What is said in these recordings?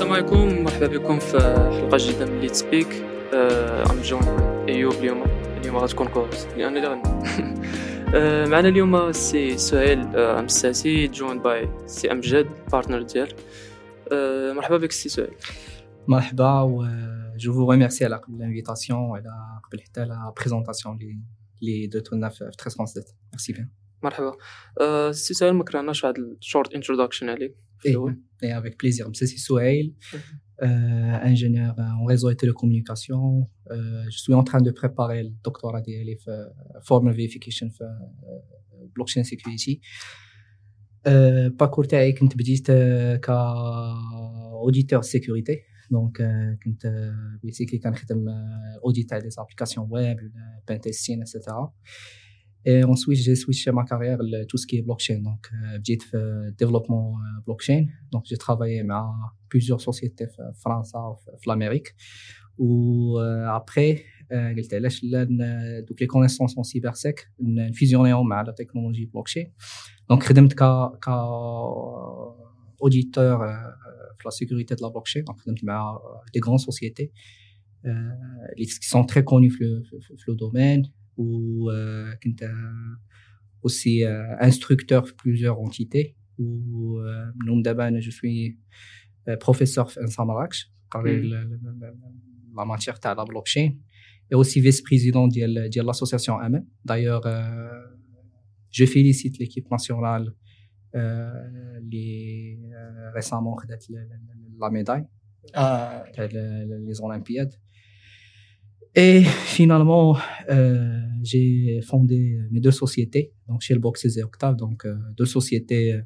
السلام عليكم مرحبا بكم في حلقة جديدة من ليت سبيك ام جون أيوب اليوم اليوم غتكون كوست لأن اللي غني. آه، معنا اليوم سي سهيل آه، ام الساسي جون باي سي أمجد بارتنر ديال. آه، مرحبا بك سي سهيل. مرحبا و جو فو ريميرسي على قبل الانفيتاسيون وعلى قبل حتى لا بريزونطاسيون اللي اللي درتو لنا في تريس ميرسي بيان مرحبا. سي سهيل ما كرهناش واحد الشورت انتروداكشن عليك. Et avec plaisir. C'est Souhail, euh, ingénieur en réseau et télécommunications. Euh, je suis en train de préparer le doctorat d'ELF euh, Formal Verification for euh, Blockchain Security. parcours تاعي كنت بديت كاوديتور سيكوريتي دونك كنت بيسيكلي كنخدم اوديت تاع دي زابليكاسيون ويب بان تيستين اكسيتيرا Et ensuite, j'ai switché ma carrière tout ce qui est blockchain. Donc, euh, j'ai fait euh, développement euh, blockchain. Donc, j'ai travaillé avec plusieurs sociétés en France ou en Amérique. Ou euh, après, euh, euh, donc les connaissances en cybersec, une fusion avec la technologie blockchain. Donc, j'ai été auditeur de euh, la sécurité de la blockchain. Donc, j'ai avec des grandes sociétés euh, qui sont très connues dans le domaine ou euh, aussi euh, instructeur de plusieurs entités ou euh, je suis professeur en Samarak la matière de la blockchain et aussi vice-président de l'association AMEN. D'ailleurs, je félicite l'équipe nationale les, récemment la médaille ah. les Olympiades. Et finalement, euh, j'ai fondé mes deux sociétés, donc chez le Box et Octave, donc euh, deux sociétés euh,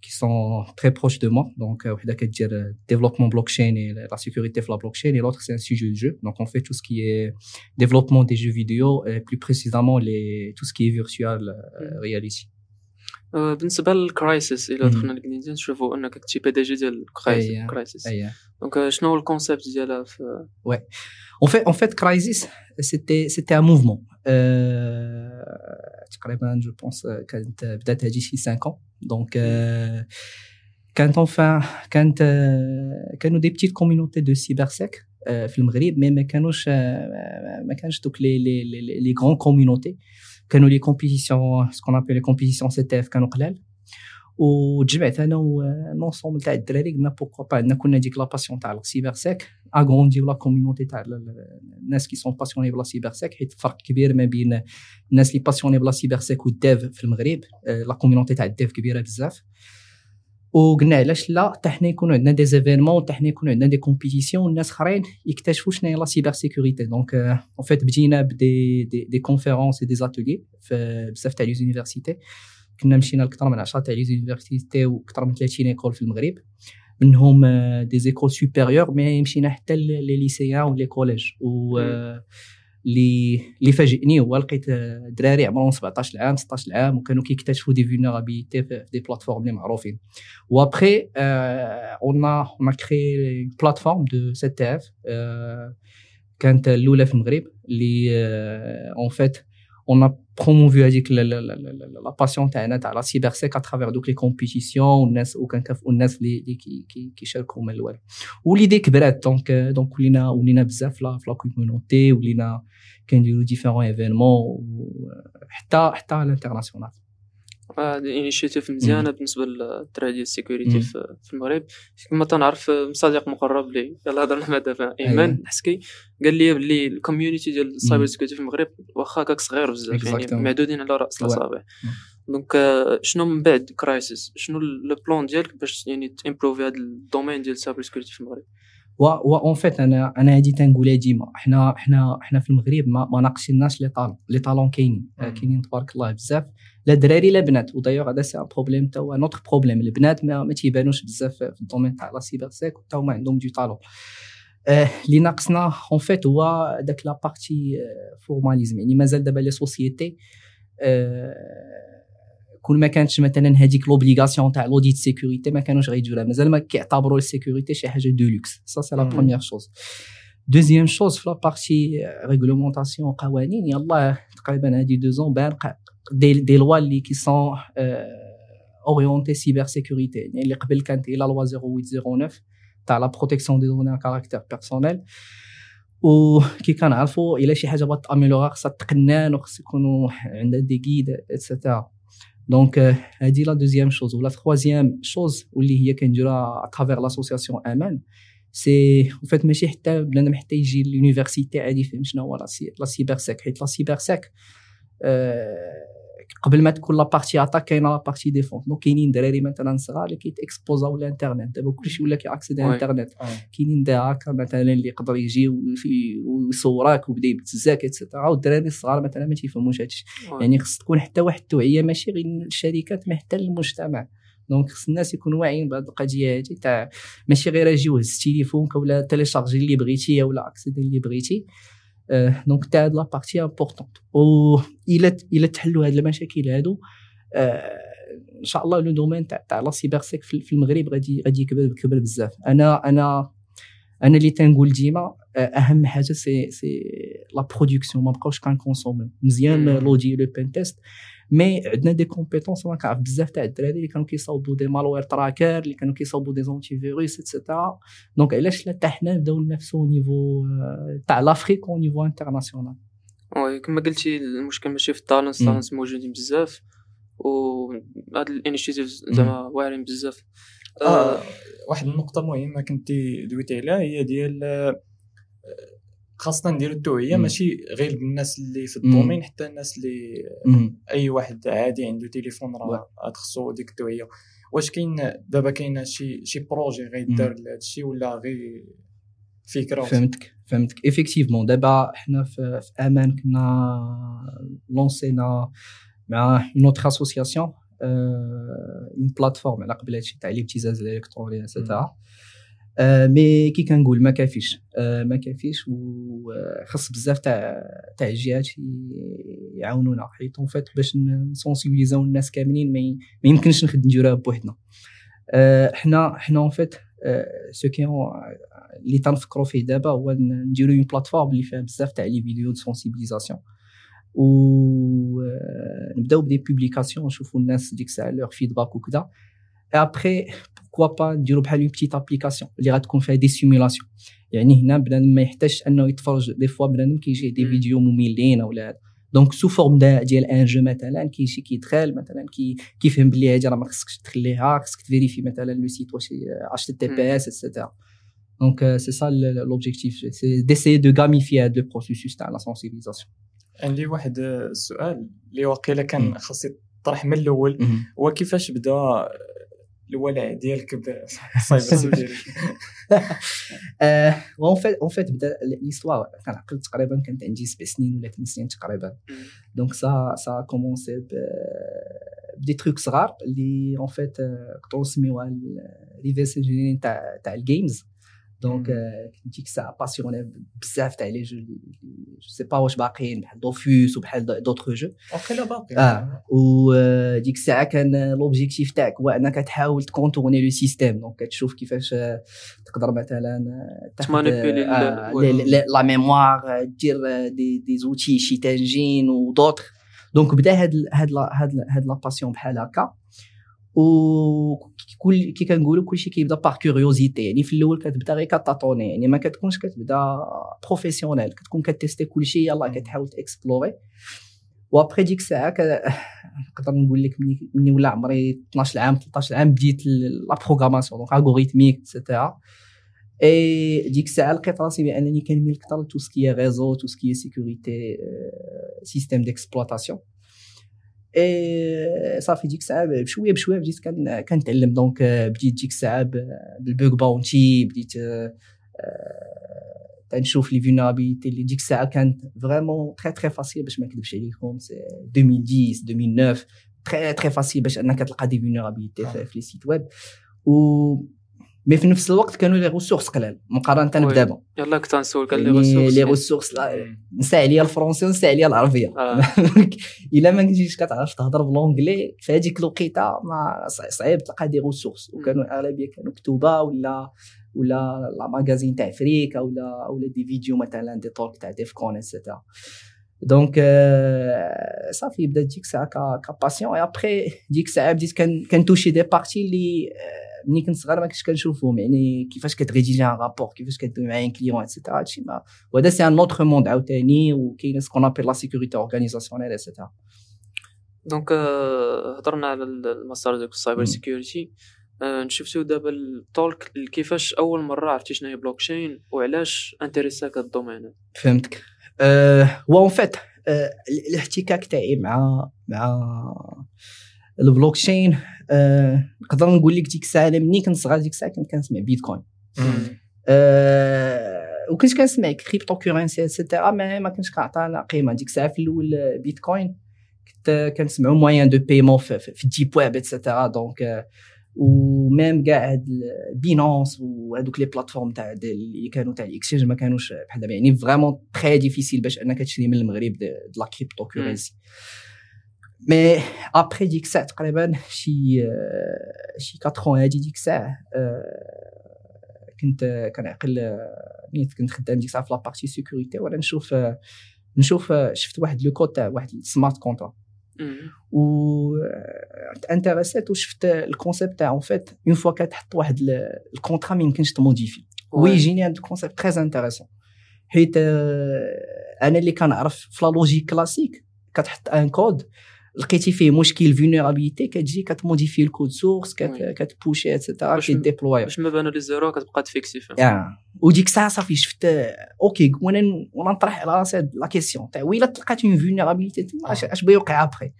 qui sont très proches de moi. Donc, euh, dire développement blockchain et la sécurité de la blockchain, et l'autre c'est un sujet de jeu. Donc, on fait tout ce qui est développement des jeux vidéo, et plus précisément les tout ce qui est virtual reality. بالنسبه للكرايسيس الى دخلنا للكنيديا نشوفوا انك كنتي بي دي جي ديال كرايسيس دونك شنو هو الكونسيبت ديالها في وي En fait, en fait, Crisis, c'était, c'était un mouvement. Euh, je pense, quand peut-être d'ici 5 ans. Donc, euh, quand enfin, quand, euh, quand nous des petites communautés de cybersec, euh, film mais mais quand nous, mais quand donc les, les, les, les grandes communautés, quand nous les compétitions, ce qu'on appelle les compétitions CTF, quand nous وتجمعت أنا و un ensemble تاع الدراري قلنا pourquoi pas عندنا كنا ديك la passion تاع la cybersec agrandir la communauté تاع الناس qui sont passionnés par la cybersec حيت فرق كبير ما بين الناس اللي passionnés par la cybersec وال dev في المغرب la communauté تاع ال dev كبيرة بزاف. وقلنا علاش لا حتى حنا يكونوا عندنا des événements حتى حنا يكونوا عندنا des compétitions والناس اخرين يكتشفوا شنو هي la cybersécurité donc en fait بدينا ب des des, des conférences des ateliers في بزاف تاع les universités كنا مشينا لكثر من 10 تاع les universités وكثر من 30 écoles في المغرب. منهم des écoles supérieures mais مشينا حتى les lycéens و les collèges و اللي اللي فاجئني هو لقيت دراري عمرهم 17 عام 16 عام وكانوا كيكتشفوا des vulnérabilités في des plateformes اللي معروفين. و après on on crée plateforme de CTF كانت الأولى في المغرب اللي en fait a promu هذيك la passion تاعنا تاع la cybersec à travers donc les compétitions والناس وكنكافئوا الناس اللي كيشاركوا من الأول و l'idée كبرات donc donc ولينا ولينا بزاف في la communauté ولينا كنديروا différents événements حتى حتى على l'international initiative مزيانة بالنسبة للدراري ديال la sécurité في المغرب. كما تنعرف صديق مقرب لي. يلا هضرنا مع دابا. إيمان حسكي قال لي بلي ال community ديال ال cyber security في المغرب واخا هكاك صغير بزاف يعني معدودين على رأس الأصابع. donc شنو من بعد crisis شنو le plan ديالك باش يعني ت improve ي هذا le domaine ديال ال cyber security في المغرب؟ و en fait أنا أنا هادي تنقولها ديما حنا حنا حنا في المغرب ما, ما ناقصيناش les talents les talents كاينين. كاينين تبارك الله بزاف. لا دراري لا بنات ودايوغ هذا c'est un problème تا هو un autre problème البنات ما, ما تيبانوش بزاف في le domaine تاع la cybersec حتى هما عندهم du talent اللي ناقصنا en fait هو داك la partie formalisme يعني مازال دابا les sociétés كون ما كانتش مثلا هذيك l'obligation تاع l'audit sécurité ما كانوش غيديروها مازال ما كيعتبروا la sécurité شي حاجة de luxe ça c'est la première chose deuxième chose في la partie réglementation قوانين. يلاه تقريبا هادي deux ans بان des, des lois اللي qui sont orientées cybersécurité يعني اللي قبل كانت la loi 0809 تاع la protection des données à caractère personnel وكي كنعرفوا إلا شي حاجة بغات ت améliorer خصها تقنان وخص يكونوا عندها des guides et cetera donc هادي la deuxième chose ولا troisième chose واللي هي كنديروها à travers l'association أمان c'est fait ماشي حتى بنادم حتى يجي l'université عادي يفهم شنو هو la cybersec قبل ما تكون la partie attaque كاينة la partie défense donc كاينين دراري مثلا صغار اللي كيت expos او للإنترنت. دابا كلشي ولا كي accéder على الإنترنت. كاينين des hackers مثلا اللي يقدر يجي ويصورك ويبدأ يبتزاك et cetera والدراري الصغار مثلا ما تيفهموش هادشي. يعني خص تكون حتى واحد التوعية ماشي غير الشركات ما حتى المجتمع. donc خص الناس يكونوا واعيين بهذه القضية هذه تاع ماشي غير أجي وهز تليفونك ولا télécharger اللي بغيتي ولا accéder اللي بغيتي. donc تاع هاد la partie importante و الا الا تحلوا هاد المشاكل هادو. إن شاء الله le domaine تاع تاع la cybersec في المغرب غادي غادي يكبر يكبر بزاف. أنا أنا أنا اللي تنقول ديما أهم حاجة c'est c'est la production ما بقاوش كن consommer مزيان l'audit le pentest mais عندنا des compétences أنا كنعرف بزاف تاع الدراري اللي كانوا كيصاوبوا des malware tracker اللي كانوا كيصاوبوا des antivirus et cetera donc علاش لا حتى حنا نبداو ننافسوا niveau تاع l'Afrique أو niveau international oui كما قلتي المشكل ماشي في ال talent ال talent موجودين بزاف. و هاد ال initiatives زعما واعرين بزاف. آه واحد النقطة مهمة كنتي دويتي عليها هي ديال خاصة نديرو التوعية ماشي غير بالناس اللي في ال domaine حتى الناس اللي أي واحد عادي عنده تليفون راه خصو ديك التوعية. واش كاين؟ دابا كاين شي شي projet غيدار لهذا الشيء ولا غير فكرة فهمتك فهمتك. effectivement دابا حنا في, في أمان كنا lanc ينا مع une autre association une plateforme على قبل هادشي تاع الابتزاز الإلكتروني et cetera mais كي كنقول ما كافيش. ما كافيش وخص بزاف تاع تاع الجهات يعاونونا. حيت en fait باش ن sensibilis او الناس كاملين ما يمكنش نديروها بوحدنا. حنا حنا en fait ce que اللي تنفكروا فيه دابا هو نديرو une plateforme اللي فيها بزاف تاع les vidéos de sensibilisation نبداو ب des publications نشوفوا الناس ديك الساعة leur feedback وكذا après pourquoi pas نديرو بحال une petite application اللي غتكون فيها des simulations يعني هنا بنادم ما يحتاجش انه يتفرج des fois بنادم كيجي des vidéos مملين ولا هذا donc sous forme ديال un jeu مثلا كيجي كيدخل مثلا كي كيفهم بلي هادي راه ما خصكش تخليها خصك ت vérifier مثلا le site واش HTTPS et cetera donc c'est ça l'objectif c'est d'essayer de gamifier هاد le processus تاع la sensibilisation عندي واحد السؤال اللي واقيلا كان خاص يطرح من الأول. هو كيفاش بدأ الولع ديالك security en fait en fait بدأ l'histoire كنعقل تقريبا كانت عندي سبع سنين ولا ثمان سنين تقريبا. donc ça ça commençait ب des trucs صغار اللي en fait نقدروا نسميوها reverse engineering تاع تاع ال games donc كنت ديك الساعة باسيوني بزاف تاع لي جو جو سي با واش باقيين بحال دوفوس وبحال دوطخ جو واقيلا باقي آه وديك الساعة كان لوبجيكتيف تاعك هو انك تحاول تكونتورني لو سيستيم دونك كتشوف كيفاش تقدر مثلا تمانيبيلي لا ميموار دير دي دي زوتي شي تانجين ودوطخ دونك بدا هاد هاد هاد هاد لا باسيون بحال هكا وكل كي كنقولوا كلشي كيبدا par curiosité يعني في الأول كتبدا غير كت tâtonner يعني ما كتكونش كتبدا professionnel كتكون كت tester كلشي يلاه كتحاول ت explorer و après ديك الساعة نقدر نقول لك مني ولا عمري 12 عام 13 عام بديت la programmation donc algorithmique et cetera et ديك الساعة لقيت راسي بأنني كنميل أكثر تو سكي ريزو تو سكي سيكوريتي سيستيم ديكسبلوطاسيون اي صافي ديك الساعة بشويه بشويه بديت كنتعلم donc بديت ديك الساعة بال bug bounty بديت تنشوف les vulnérabilités اللي ديك الساعة كانت vraiment très très facile باش ما نكذبش عليكم c'est 2010 2009 très très facile باش انك تلقى des vulnérabilités في les sites web و mais في نفس الوقت كانوا les ressources قلال مقارنة بدابا. يلا كنت نسولك على les ressources les ressources نسى عليا الفرونسي ونسى عليا العربية. آه. إلا ما كنتيش كتعرف تهضر ب l'anglais في هذيك الوقيتة ما صعيب تلقى des ressources وكانوا الأغلبية كانوا كتوبة ولا ولا les magazines تاع Phrack ولا ولا des vidéos مثلا دي توك تاع DEF CON et cetera donc صافي بدات ديك الساعة ك passion et après ديك الساعة بديت كن toucher des parties اللي ملي كنت صغير ما كنتش كنشوفهم يعني كيفاش كت rédiger un rapport كيفاش كدوي مع un client et cetera هادشي ما وهذا c'est un autre monde عاوتاني وكاين ce qu'on appelle la sécurité organisationnelle et cetera donc هضرنا على المسار ديال ال cyber security نشوفتو دابا التولك كيفاش أول مرة عرفتي شنو هي بلوكشين وعلاش intéress اك هاد ال domaine؟ فهمتك. هو en fait أه الاحتكاك تاعي مع مع البلوكشين أه نقدر نقول لك ديك الساعة ملي كنت صغير ديك الساعة كنت كنسمع بيتكوين. أه وكنت كنسمع crypto currency et cetera ما ما كنتش كنعطيها قيمة. ديك الساعة في الأول بيتكوين كنت كنسمعوا moyen de paiement في ال deep web et cetera donc و même كاع هاد Binance وهذوك les plateformes تاع اللي كانوا تاع ال exchange ما كانوش بحال دابا. يعني vraiment très difficile باش أنك تشري من المغرب de la crypto currency mais après ديك الساعة تقريبا شي شي 4 هادي ديك الساعة كنت كنعقل ملي كنت خدام ديك الساعة في la partie sécurité وأنا نشوف نشوف شفت واحد le code تاع واحد ال smart contrat و intéressé يت وشفت ال concept تاع en fait une fois كتحط واحد ال contrat ما يمكنش ت modifier ويجيني هذا ال concept très intéressant حيت أنا اللي كنعرف في la logique classique كتحط un code لقيتي فيه مشكل vulnérabilité كتجي كت modifier ال code source كت pusher et cetera كي déployer باش ما بانوا les erreurs كتبقى تفيكسي فيه yeah. وديك الساعة صافي شفت okay وأنا وأنا نطرح على راسي la question تاع ويلا تلقات une vulnérabilité اش بغا يوقع ابخي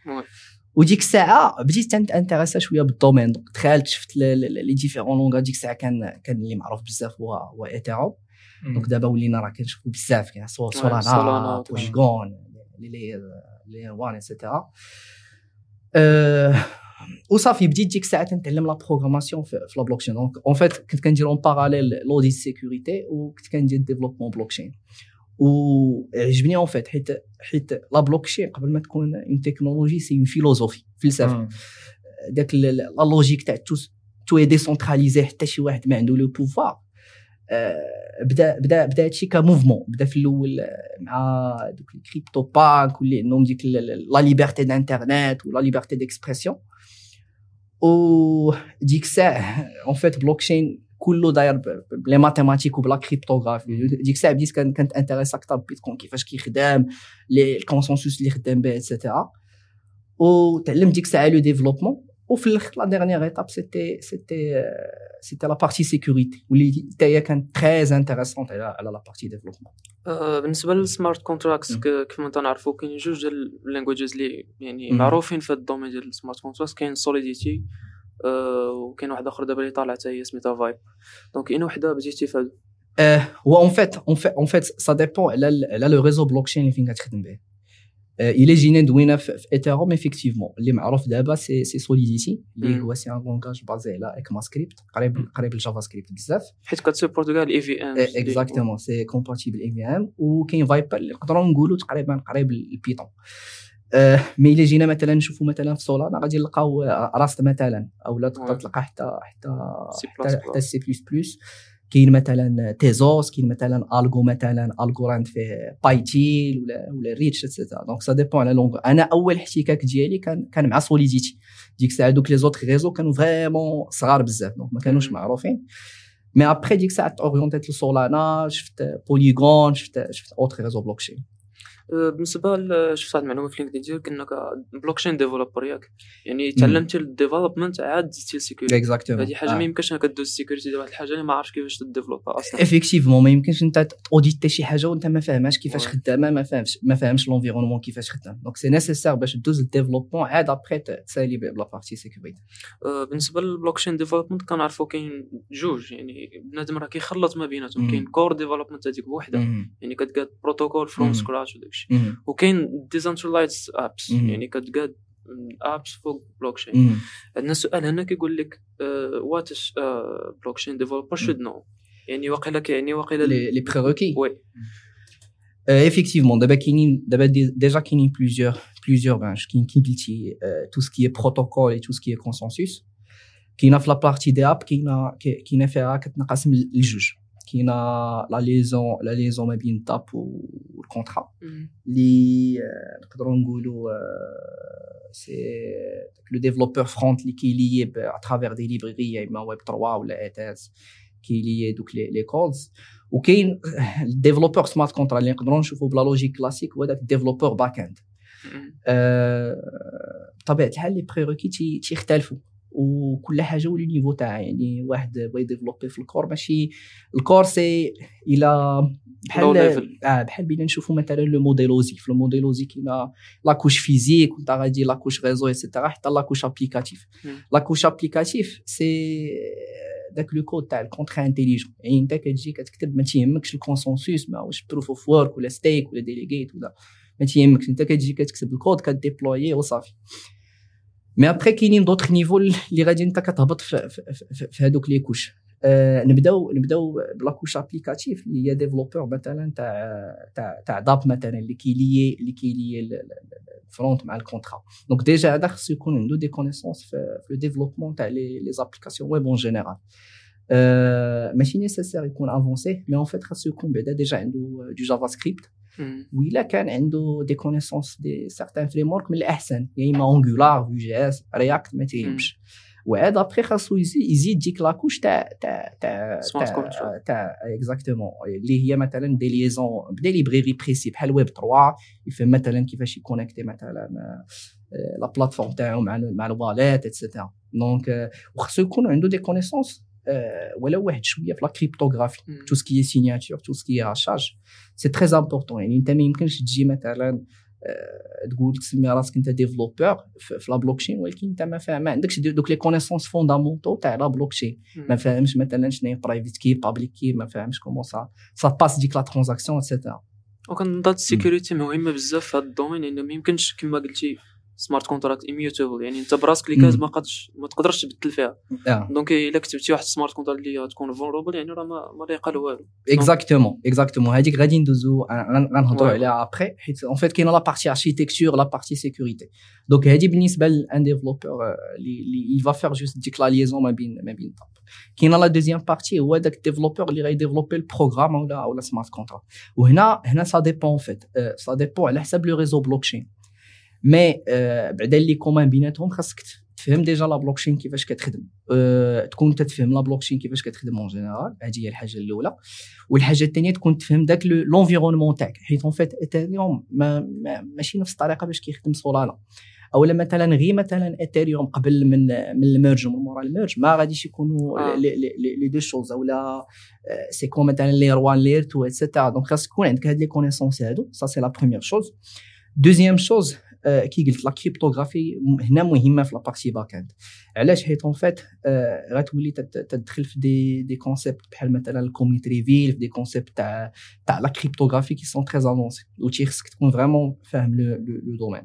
وديك الساعة بديت intéressa شوية بال domaine donc دخلت شفت les différents langages ديك الساعة كان كان اللي معروف بزاف هو هو Ethereum donc دابا ولينا راه كنشوفو بزاف كاين Solana Polygon les L one et cetera وصافي بديت ديك الساعة كنتعلم la programmation في la blockchain donc en fait كنت كندير en parallèle l'audit sécurité وكنت كندير développement blockchain وعجبني en fait حيت حيت la blockchain قبل ما تكون une technologie c'est en fait une philosophie فلسفة. داك la logique تاع tout tout décentralisé حتى شي واحد ما عنده le pouvoir بدا بدا بدا هادشي ك mouvement بدا في الأول مع دوك ال crypto punk واللي عندهم ديك la liberté d'internet و la liberté d'expression. و ديك الساعة en fait blockchain كله داير ب les mathématiques وب la cryptographie ديك الساعة بديت كانت intéresse أكثر بيتكوين كيفاش كيخدم لي ال consensus اللي خدام به et cetera وتعلمت ديك الساعة le développement. وفي الآخر la dernière étape c'était c'était c'était la partie sécurité واللي حتى هي كانت très intéressante على على la partie développement بالنسبة لل smart contracts كيف ما تنعرفوا كاين جوج ديال ال languages اللي يعني معروفين في ال domaine ديال ال smart contracts كاين Solidity وكاين واحد اخر دابا اللي طالعه حتى هي سميتها Vyper donc اين وحده بديتي في هو en fait en fait en fait ça dépend على على le réseau blockchain اللي فين كتخدم به الا جينا دوينا في Ethereum effectivement اللي معروف دابا c'est c'est Solidity اللي هو c'est un langage basé على ECMAScript قريب قريب ل JavaScript بزاف حيت كت support كاع ال EVM exactement c'est compatible EVM وكاين Vyper اللي نقدروا نقولوا تقريبا قريب لل Python mais الا جينا مثلا نشوفوا مثلا في Solana غادي نلقاو Rust مثلا أو لا تقدر تلقى حتى حتى حتى C plus plus كاين مثلا Tezos كاين مثلا Algo مثلا Algorand فيه PyTeal ولا ولا Reach et cetera donc ça dépend على langue أنا أول احتكاك ديالي كان كان مع Solidity. ديك الساعة دوك les autres réseaux كانوا vraiment صغار بزاف. donc ما كانوش معروفين. mais après ديك الساعة orienté يت ل Solana شفت Polygon شفت شفت autres réseaux blockchain بالنسبة شفت واحد المعلومه في LinkedIn ديالك إنك blockchain developer ياك. يعني تعلمتي ال development عاد زدتي ال security exactement هذه حاجة ما يمكنش إنك دوز ال security ديال واحد الحاجة اللي ما عارفش كيفاش ت développer ها أصلا. effectivement ما يمكنش أنت auditer شي حاجة وأنت ما فاهماش كيفاش خدامة ما فاهمش ما فاهمش l'environnement كيفاش خدام donc c'est nécessaire باش دوز ال développement عاد ابخي تسالي ب la partie sécurité بالنسبة لل blockchain development كنعرفوا كاين جوج. يعني بنادم راه كيخلط ما بيناتهم. كاين core development هذيك بوحدها يعني كتقاد بروتوكول from scratch وداكشي وكاين decentralized apps يعني كتقاد apps فوق بلوكشين عندنا سؤال هنا كيقول لك what blockchain developer should know يعني واقيلا كيعني واقيلا les prérequis oui effectivement دابا كاينين دابا déjà كاينين plusieurs plusieurs branches كاين كي قلتي tout ce qui protocole et tout ce qui consensus كاينة في la partie dApp كاينة كاينة فيها كتنقسم لجوج كاينة la liaison la liaison ما بين تاب contrat اللي نقدروا نقولوا c'est le développeur front اللي كي lier à travers des librairies اما ويب 3 ولا ethers كي lier دوك les codes وكاين ال développeur smart contrat اللي نقدروا نشوفوا ب la logique classique هو داك ال développeur back end بطبيعه الحال les prérequis تيختلفوا وكل حاجة و les niveaux تاعها يعني واحد بغى ي développer في ال core ماشي ال core c'est إلى بحال آه بحال بينا نشوفوا مثلا le modèle OSI في ال modèle OSI كاينة la couche physique وانت غادي la couche réseau et cetera حتى la couche applicative la couche applicative c'est داك le code تاع ال contrat intelligent يعني انت كتجي كتكتب ما تيهمكش ال consensus ما واش proof of work ولا stake ولا delegate ولا ما تيهمكش. انت كتجي كتكتب ال code ك déployer وصافي. mais après كاينين d'autres niveaux اللي غادي انت كتهبط في, في, في هذوك les couches آه نبداو نبداو ب la couche applicative اللي هي développeur مثلا تاع تاع تاع dApp مثلا اللي كي lier اللي كي lier ال front مع ال contrat donc déjà هذا خصو يكون عنده des connaissances في le développement تاع les les applications web en général ماشي nécessaire يكون avancé mais en fait خاصو يكون بعدا déjà عنده du JavaScript وإلا كان عنده des connaissances de certains frameworks من الاحسن يا اما Angular Vue JS React ما تيهمش وعاد ابخي خاصو يزيد ديك la couche تاع تاع تاع تاع تاع exactement اللي هي مثلا des liaisons ب des librairies précises بحال ويب 3 يفهم مثلا كيفاش يconnecti مثلا la plateforme تاعو مع مع ال wallet et cetera donc وخاصو يكون عنده des connaissances ولو واحد شوية في la cryptographie tout ce qui signature tout ce qui hachage c'est très important يعني انت ما يمكنش تجي مثلا تقول تسمي راسك انت développeur في la blockchain ولكن انت ما فاهم ما عندكش دوك les connaissances fondamentaux تاع la blockchain ما فاهمش مثلا شنو هي private key public key ما فاهمش comment ça ça passe ديك la transaction et cetera وكنظن ال sécurité مهمه بزاف في هذا ال domaine لأنه ما يمكنش كما قلتي smart contract immutable يعني أنت براسك اللي case ما قادش ما تقدرش تبدل فيها. donc إلا كتبتي واحد smart contract اللي تكون vulnérable يعني راه ما ما لا والو. exactement exactement هذيك غادي ندوزو غنهضروا عليها ابخي حيت en fait كاينة la partie architecture la partie sécurité donc هذه بالنسبة لأن développeur اللي يva faire juste ديك la liaison ما بين ما بين كاينة la deuxième partie هو داك ال développeur اللي غيdéveloppi ال programme ولا ولا smart contract وهنا هنا ça dépend en fait ça dépend على حساب le réseau blockchain mais آه، بعدا اللي commun بيناتهم خاصك تفهم déjà la blockchain كيفاش كتخدم. أه تكون تتفهم la blockchain كيفاش كتخدم en général هذه هي الحاجة الأولى. والحاجة الثانية تكون تفهم داك l'environnement تاعك. حيت en fait Ethereum ما ما ماشي نفس الطريقة باش كيخدم Solana أولا مثلا غير مثلا Ethereum قبل من من ال merge ومن مورا ال merge. ما غاديش يكونوا آه. les deux choses. أولا c'est quand مثلا layer 1 layer 2 et cetera donc خاص تكون عندك هاد les connaissances هادو. ça c'est la première chose deuxième chose كي قلت la cryptographie هنا مهمة في la partie back-end. علاش؟ حيت en fait غتولي تدخل في des des concepts بحال مثلا ال commit reveal في des concepts تاع تاع la cryptographie qui sont très avancés و خصك تكون vraiment فاهم le domaine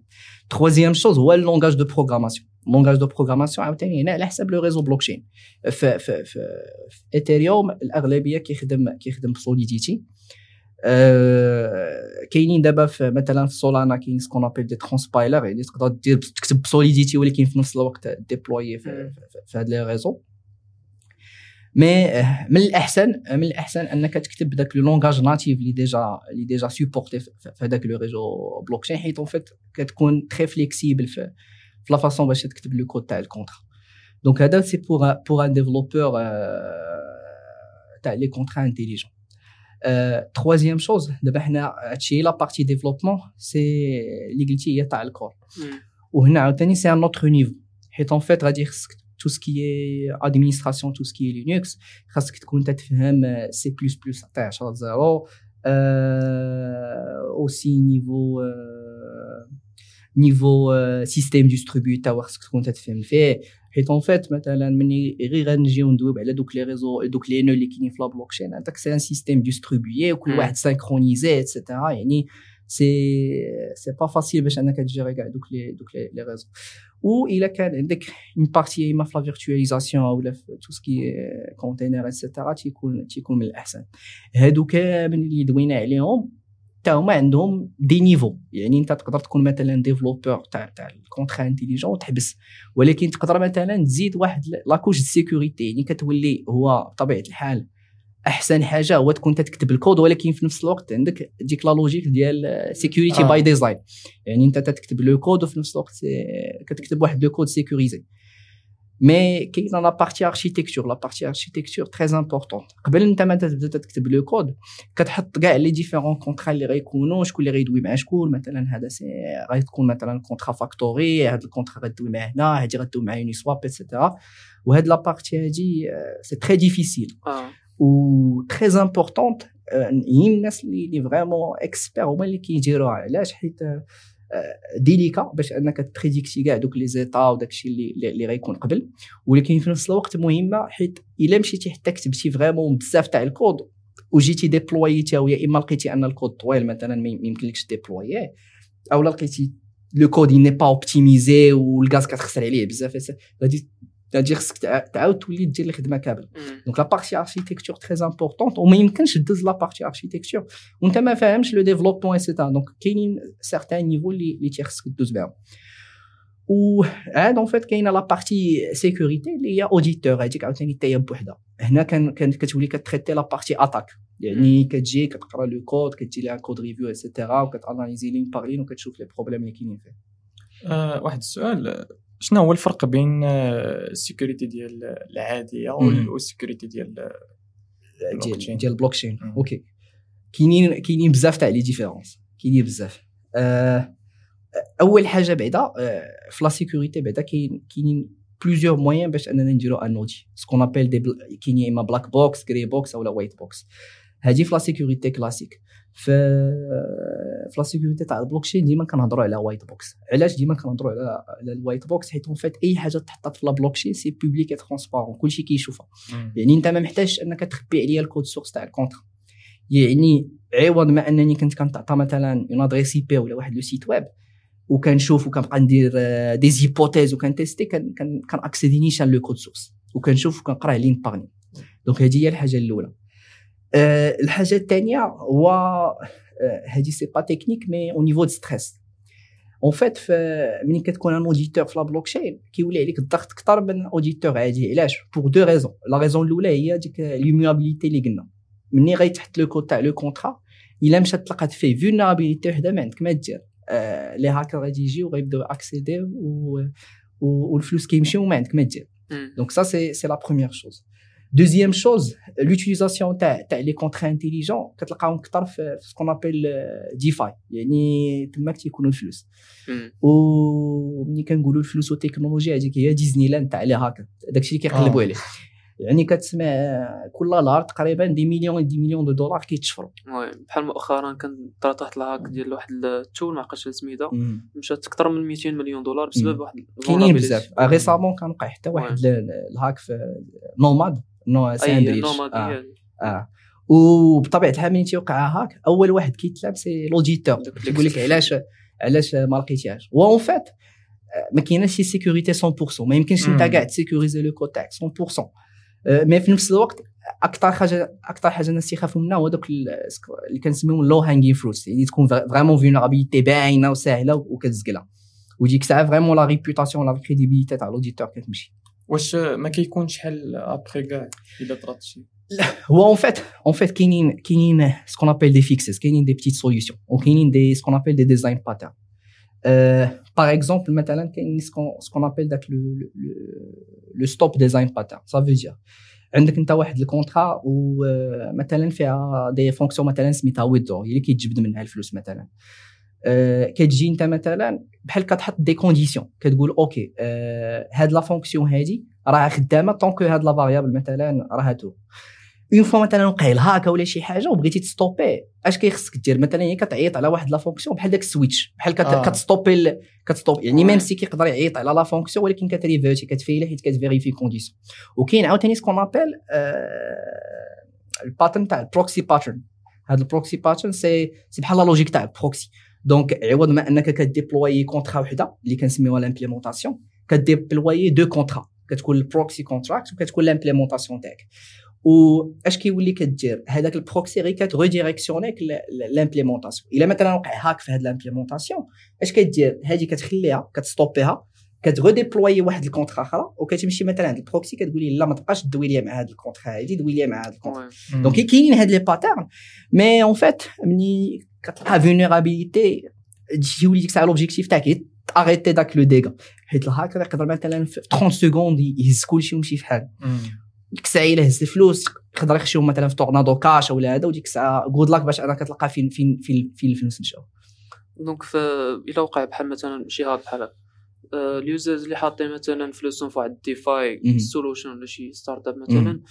troisième chose هو ال langage de programmation langage de programmation عاوتاني هنا على حساب le réseau blockchain في في في, في Ethereum الأغلبية كيخدم كيخدم ب Solidity كاينين دابا في مثلا في Solana كاين ce qu'on appelle des transpilers يعني تقدر دير تكتب Solidity ولكن في نفس الوقت déployer في, في هاد les réseaux mais من الاحسن من الأحسن أنك تكتب داك le langage natif اللي déjà اللي déjà supporté في هذاك le réseau blockchain حيت en fait كتكون très flexible في في la façon باش تكتب le code تاع ال contrat donc هذا c'est pour pour un développeur تاع les contrats intelligents troisième chose دابا حنا هادشي la partie développement c'est اللي قلتي هي تاع ال core وهنا عاوتاني c'est un autre niveau حيت en fait غادي خصك tout ce qui administration tout ce qui Linux خاصك تكون تتفهم C plus plus تاع 10 زيرو aussi niveau niveau système distribué خاصك تكون تتفهم فيه حيت en fait مثلا ملي غير غنجيو ندويو على دوك les réseaux دوك les nœuds اللي كاينين في la blockchain هذاك سي un système distribué وكل واحد synchronisé et cetera يعني c'est c'est pas facile باش انك تgérer كاع دوك لي دوك لي ريزو و الا كان عندك un parti اما في la virtualisation ولا في tout ce qui container et cetera تيكون تيكون من الاحسن هادو كامل اللي دوينا عليهم حتى هما عندهم des niveaux. يعني انت تقدر تكون مثلا développeur تاع تاع ال contrat intelligent وتحبس. ولكن تقدر مثلا تزيد واحد la couche de sécurité يعني كتولي هو بطبيعه الحال أحسن حاجة هو تكون تكتب الكود ولكن في نفس الوقت عندك ديك la logique ديال security by design يعني انت تكتب le code وفي نفس الوقت كتكتب واحد le code sécurisé mais كاينة la partie architecture la partie architecture très important قبل انت ما تبدا تكتب le code كتحط كاع les différents contrats اللي غيكونوا شكون اللي غيدوي مع شكون مثلا هذا c'est غتكون مثلا contrat factory هذا ال contrat غدوي مع هنا هذه غدوي مع Uniswap et cetera وهاد la partie هادي c'est très difficile و très importante هي الناس اللي vraiment experts هما اللي كيديروها علاش حيت délicat باش انك تprédicti كاع دوك les états وداك الشيء اللي اللي غيكون قبل. ولكن في نفس الوقت مهمة حيت إلا مشيتي حتى كتبتي vraiment بزاف تاع الكود وجيتي déployيتي يا إما لقيتي أن الكود طويل مثلا ما يمكنلكش déployيه أو لقيتي le code n'est pas optimisé والغاز كتخسر عليه بزاف غادي غادي خصك تعاود تولي دير الخدمه كامله donc la partie architecture très importante وما يمكنش دوز la partie architecture وانت ما فاهمش le développement et cetera donc كاينين certains niveaux اللي اللي تيخصك دوز بهم و عاد en fait كاينة la partie sécurité اللي هي auditeur هذيك عاوتاني حتى هي بوحدها هنا كان كانت كتولي كtraiter la partie attaque يعني كتجي كتقرا le code كدير لها code review et cetera وكتanalyser ligne par ligne وكتشوف les problèmes اللي كاينين فيه أه واحد السؤال شنو هو الفرق بين ال sécurité ديال العادية وال sécurité ديال ديال ديال ال blockchain OK. كاينين كاينين بزاف تاع les différences. كاينين بزاف. أه أول حاجة بعدا أه في la sécurité بعدا كاين كاينين plusieurs moyens باش أننا نديرو un audit ce qu'on appelle des كاين إما black box grey box ولا white box هذه في la sécurité classique في في la sécurité تاع البلوكشين ديما كنهضروا على white box علاش ديما كنهضروا على على ال white box حيت en fait أي حاجة تحطات في la blockchain c'est public transparent كلشي كيشوفها. يعني أنت ما محتاجش أنك تخبي عليا ال code source تاع ال contrat يعني عوض ما أنني كنت كنعطى مثلا une adresse IP ولا واحد le site web وكنشوف وكنبقى ندير des hypothèses وكنتيستي كان كان accéder نيشان le code source وكنشوف وكنقرا لين باغني donc هذه هي الحاجة الأولى. الحاجة الثانية هو هذه c'est pas technique mais au niveau de stress en fait ملي كتكون un auditeur في la blockchain كيولي عليك الضغط أكثر من auditeur عادي علاش pour deux raisons la raison الاولى هي ديك l'immuabilité اللي قلنا مني غيتحط le code تاع le contrat الا مشات تلقات فيه vulnérabilité وحده ما عندك ما دير آه les hackers غادي يجيو غيبداو accéder والفلوس كيمشيو وما عندك ما دير donc ça c'est c'est la première chose deuxième chose l'utilisation تاع تاع les contrats intelligents كتلقاهم أكثر في ce qu'on appelle DeFi يعني تماك تيكونوا الفلوس وملي كنقولوا الفلوس والتكنولوجيا هذيك هي ديزني لاند تاع les hackers داكشي اللي كيقلبوا عليه يعني كتسمع كل نهار تقريبا des millions des millions de dollars كيتشفروا بحال مؤخرا كان طرات واحد ال hack ديال واحد ال tool ما عقلتش سميتها مشات أكثر من 200 مليون دولار بسبب واحد كاينين بزاف ريسامون كان وقع حتى واحد الهاك في نوماد نو ساندويتش آه. آه. وبطبيعة الحال ملي تيوقع هاك أول واحد كيتلعب سي لوديتور يقول لك علاش علاش ما لقيتيهاش وان فيت ما كايناش شي سيكوريتي 100% ما يمكنش أنت كاع تسيكوريزي لو كود تاعك 100% مي في نفس الوقت أكثر حاجة أكثر حاجة الناس يخافوا منها هو دوك اللي كنسميهم لو هانغين فروتس يعني تكون فريمون فينرابيليتي باينة وسهلة وكتزقلها. وديك الساعة فريمون لا ريبوتاسيون لا كريديبيليتي تاع لوديتور كتمشي. واش ما كيكونش حل ابخي كاع إلا طرات شي؟ هو اون فيت اون فيت كاينين كاينين سكون ابل دي فيكسز كاينين دي بتيت سوليوشن وكاينين دي سكون ابل دي ديزاين باترن باغ اكزومبل مثلا كاين سكون ابل داك لو ستوب ديزاين باترن سا فو دير عندك أنت واحد الكونترا ومثلا فيها دي فونكسيون مثلا سميتها ويدرو هي اللي كيتجبد منها الفلوس مثلا. أه كتجي انت مثلا بحال كتحط دي كونديسيون كتقول أوكي أه هاد لا فونكسيون هادي راه خدامة طونكو هاد لا فاريابل مثلا راه تو اون فوا مثلا وقع الهاكا ولا شي حاجة وبغيتي تستوبي اش كيخصك دير؟ مثلا هي كتعيط على واحد لا فونكسيون بحال داك السويتش بحال كت... آه. كتستوبي كتستوب يعني ميم سي كيقدر يعيط على لا فونكسيون ولكن كتريفيرتي كتفيلي حيت كتفيريفي كونديسيون وكاين عاوتاني سكون ابل آه الباترن تاع البروكسي باترن. هذا البروكسي باترن سي سي بحال لا لوجيك تاع البروكسي. دونك عوض ما أنك كديبلوي كونترا وحدة اللي كنسميوها لامبليمونطاسيون كديبلوي دو كونترا كتكون البروكسي كونتراكت وكتكون لامبليمونطاسيون تاعك. واش كيولي كدير هذاك البروكسي غير كتريديريكسيونيك لامبليمونطاسيون إلا مثلا وقع هاك في هذه لامبليمونطاسيون اش كدير؟ هذه كتخليها كتستوبيها كتغوديبلوي واحد الكونترا أخرى وكتمشي مثلا عند البروكسي كتقول لي لا ما تبقاش دوي لي مع هذا الكونترا هادي دوي لي مع هذا الكونترا. دونك كاينين هاد لي باترن مي اون فيت ملي كتلقى فينيرابيليتي تجيولي ديك الساعة لوبجيكتيف تاعك اريتي داك لو ديغا. حيت الهاكر يقدر مثلا في 30 سكوند يهز كلشي ويمشي في حال. ديك الساعة إلا هز الفلوس يقدر يخشيهم مثلا في تورنادو كاش ولا هذا وديك الساعة جود لاك باش أنا كتلقى فين فين فين فين الفلوس مشاو دونك إلا وقع بحال مثلا شي هاك بحال اليوزرز اللي حاطين مثلا فلوسهم في واحد ديفاي سولوشن ولا شي ستارت اب مثلا.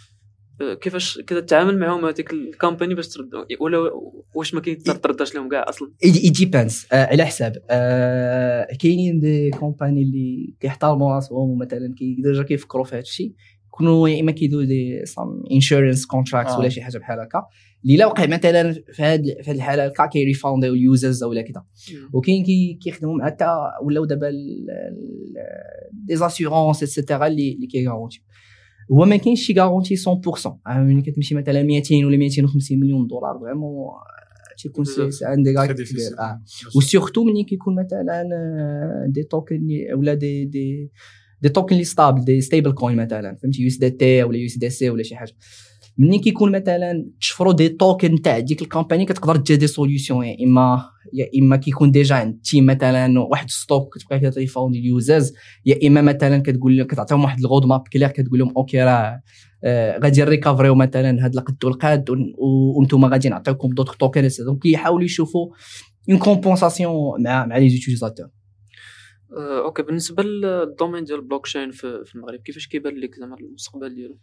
آه، كيفاش كذا تتعامل معاهم هذيك الكومباني باش ترد ولا واش ما كيترداش لهم كاع أصلا؟ اي ديبانس آه على حساب. آه كاينين دي كومباني اللي كيحترموا راسهم ومثلا كيديجا كيفكروا في هذا الشيء يكونوا يا إما كيدو دي سام انشورنس كونتراكت ولا شي حاجة بحال هكا. اللي لا وقع مثلا في هذه في هذه الحالة هكا كيريفاونديو اليوزرز ولا كذا وكاين كيخدموا مع حتى ولاو دابا دي زاسيورونس اتسيتيرا اللي اللي كيغارونتي هو ما كاينش شي غارونتي 100% ملي كتمشي مثلا 200 ولا 250 مليون دولار فريمون تيكون سي ان دي كبير آه وسيرتو ملي كيكون مثلا دي توكن ولا دي دي دي توكن اللي ستابل دي ستيبل كوين مثلا فهمتي يو اس دي تي ولا يو اس دي سي ولا شي حاجة ملي كيكون مثلا تشفروا دي توكن تاع ديك الكومباني كتقدر تجي دي سوليوشن يا اما يا اما كيكون ديجا عند تيم مثلا واحد ستوك كتبقى فيها تيفاوند اليوزرز يا اما مثلا كتقول كتعطيهم واحد الغود ماب كلير كتقول لهم أوكي راه غادي نريكافريو مثلا هاد القد والقاد وأنتم غادي نعطيكم دوطخ توكن دونك كيحاولوا يشوفوا اون كومبونساسيون مع مع لي زوتيليزاتور أه، أوكي بالنسبة للدومين ديال البلوكشين في المغرب كيفاش كيبان لك زعما المستقبل ديالو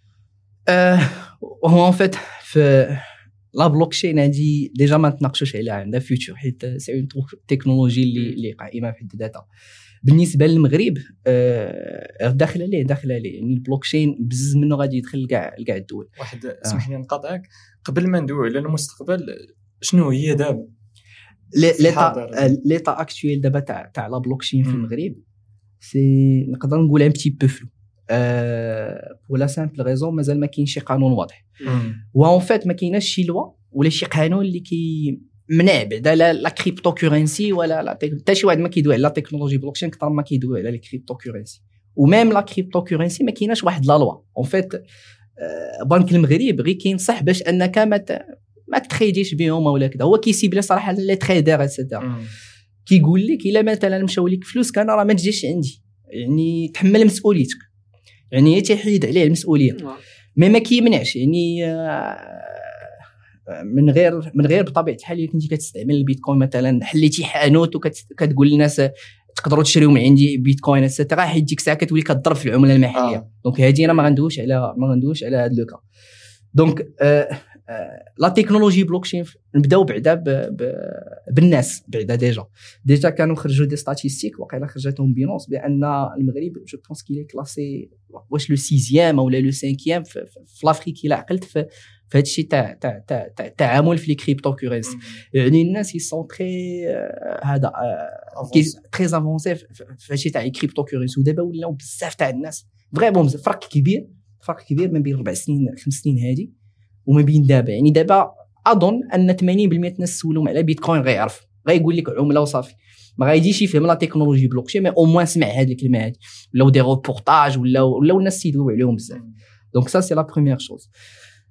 أه هو ان فيت في la blockchain هادي déjà ما تناقشوش عليها عندها future حيت c'est une technologie اللي اللي قائمة في حد ذاتها بالنسبة للمغرب آه داخل عليه داخل عليه. يعني البلوكشين بزز منه غادي يدخل كاع كاع الدول. واحد اسمح لي نقاطعك. قبل ما ندوي على المستقبل شنو هي دابا l'état l'état actuel دابا تاع تاع la blockchain في المغرب c'est نقدر نقول un petit peu flou pour la simple raison مازال ما كاينش شي قانون واضح. en fait ما كايناش شي loi ولا شي قانون اللي كي منع بعدا la, la crypto-currency ولا لا حتى شي واحد ما كيدوي على la technologie blockchain كثر ما كيدوي على ال crypto-currency و même la crypto-currency ما كايناش واحد la loi. En fait بنك المغرب غير كينصح باش أنك ما ما تخيديش بهم ولا كذا هو كيسيب صراحة les traders et cetera كيقول لك إلا مثلا مشاو لك فلوس أنا راه ما تجيش عندي. يعني تحمل مسؤوليتك. يعني تيحيد عليه المسؤولية. mais ما كيمنعش يعني آه، من غير من غير بطبيعة الحال إلا كنتي كتستعمل البيتكوين مثلا حليتي حانوت وكتقول للناس تقدروا تشريو من عندي بيتكوين et cetera حيت ديك الساعة كتولي كضرب في العملة المحلية. آه. donc هذه أنا ما غندويش على ما غندويش على هذا le cas donc آه la technologie blockchain نبداو بعدا بالناس بعدا déjà. Déjà كانوا خرجوا des statistiques وقيلا خرجتهم Binance بأن المغرب je pense qu'il est classé واش le sixième ولا le cinquième في, l'Afrique إلا عقلت في هذا الشيء تاع تاع تاع التعامل في les crypto-currencies يعني الناس ils sont très هذا très avancés في هذا الشيء تاع les crypto-currencies ودابا ولاو بزاف تاع الناس vraiment فرق كبير فرق كبير ما بين ربع سنين خمس سنين هذه وما بين دابا يعني دابا أظن أن 80% الناس سولهم على بيتكوين غيعرف غيقول لك عملة وصافي. ما غايديش يفهم la technologie blockchain mais au moins سمع هذه الكلمة هذه ولاو des reportages ولاو ولاو الناس يدويو عليهم بزاف. donc ça c'est la première chose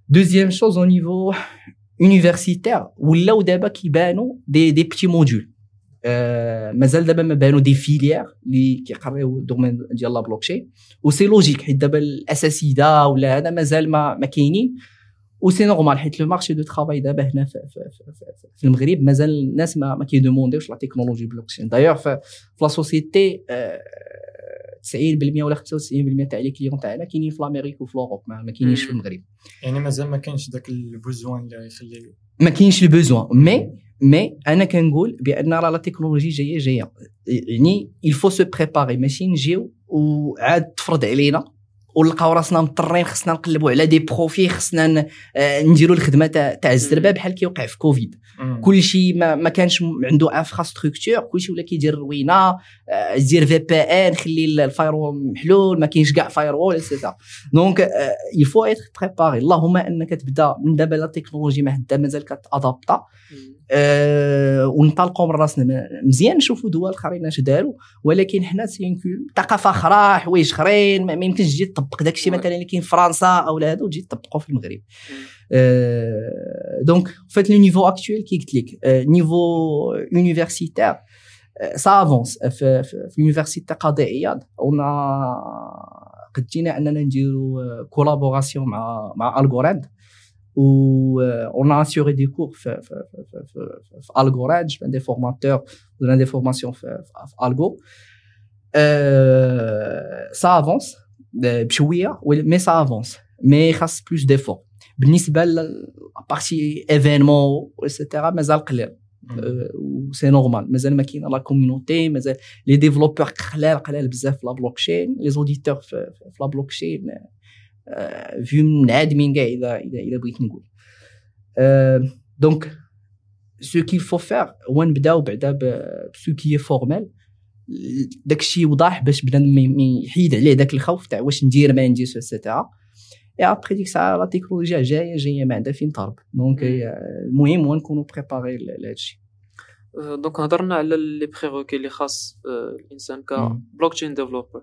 deuxième chose au niveau universitaire ولاو دابا كيبانوا des des petits modules آه مازال دابا ما بانوا des filières اللي كيقريو ال domaine ديال la blockchain و c'est logique حيت دابا الاساسيده ولا هذا مازال ما ما كاينين. و c'est normal حيت le marché de travail دابا هنا في, في, في, في المغرب مازال الناس ما, ما كي demander يوش la technologie blockchain d'ailleurs في la société 90% ولا 95% تاع les clients تاعنا كاينين في l'Amérique وفي l'Europe ما كاينينش في المغرب. يعني مازال ما كاينش ذاك ال besoin اللي يخلي ما كاينش ال besoin. Mais mais أنا كنقول بأن راه la technologie جاية جاية. يعني il faut se préparer ماشي نجيو وعاد تفرض علينا ونلقاو راسنا مضطرين خصنا نقلبوا على des profils خصنا آه، نديروا الخدمة تاع الزربة بحال كيوقع في كوفيد. كل شيء ما, ما كانش عنده infrastructure كل شيء ولا كيدير روينه آه، دير VPN خلي ال firewall محلول ما كاينش كاع firewall et cetera donc il faut être préparé اللهم إنك تبدأ من دابا la technologie ما حدا مازال كت adapter ا أه ونطلقوا من راسنا. مزيان نشوفوا دول آخرين اش داروا ولكن حنا ثقافة أخرى حوايج أخرين ما يمكنش تجي تطبق داكشي مثلا اللي كاين في فرنسا أو هذا وتجي تطبقه في المغرب. donc en fait le niveau actuel كي قلت لك niveau universitaire ça avance في, في l'université قاضي عياض ونا قد جينا اننا نديرو collaboration مع مع Algorand où euh, on a assuré des cours في في في في, في Algorand, des formateurs ou des formations في, في Algo. Euh, ça avance بشويه mais ça avance mais خاص plus d'efforts بالنسبة la partie événements et cetera مازال قليل. و c'est normal مازال ما كاين la community مازال les développeurs قلال قلال بزاف في la blockchain les auditeurs في la blockchain vraiment عادمين كاع اذا اذا إذا بغيت نقول. donc ce qu'il faut faire هو نبداو بعدا ب ce qui est formel داكشي وضاح باش بنادم يحيد عليه داك الخوف تاع واش ندير ما نديرش et cetera et après ديك الساعة لا تكنولوجيا جاية جاية ما عندها فين تهرب donc المهم هو نكونوا préparés لهادشي donc هضرنا على les prérequis اللي خاص الانسان ك blockchain developer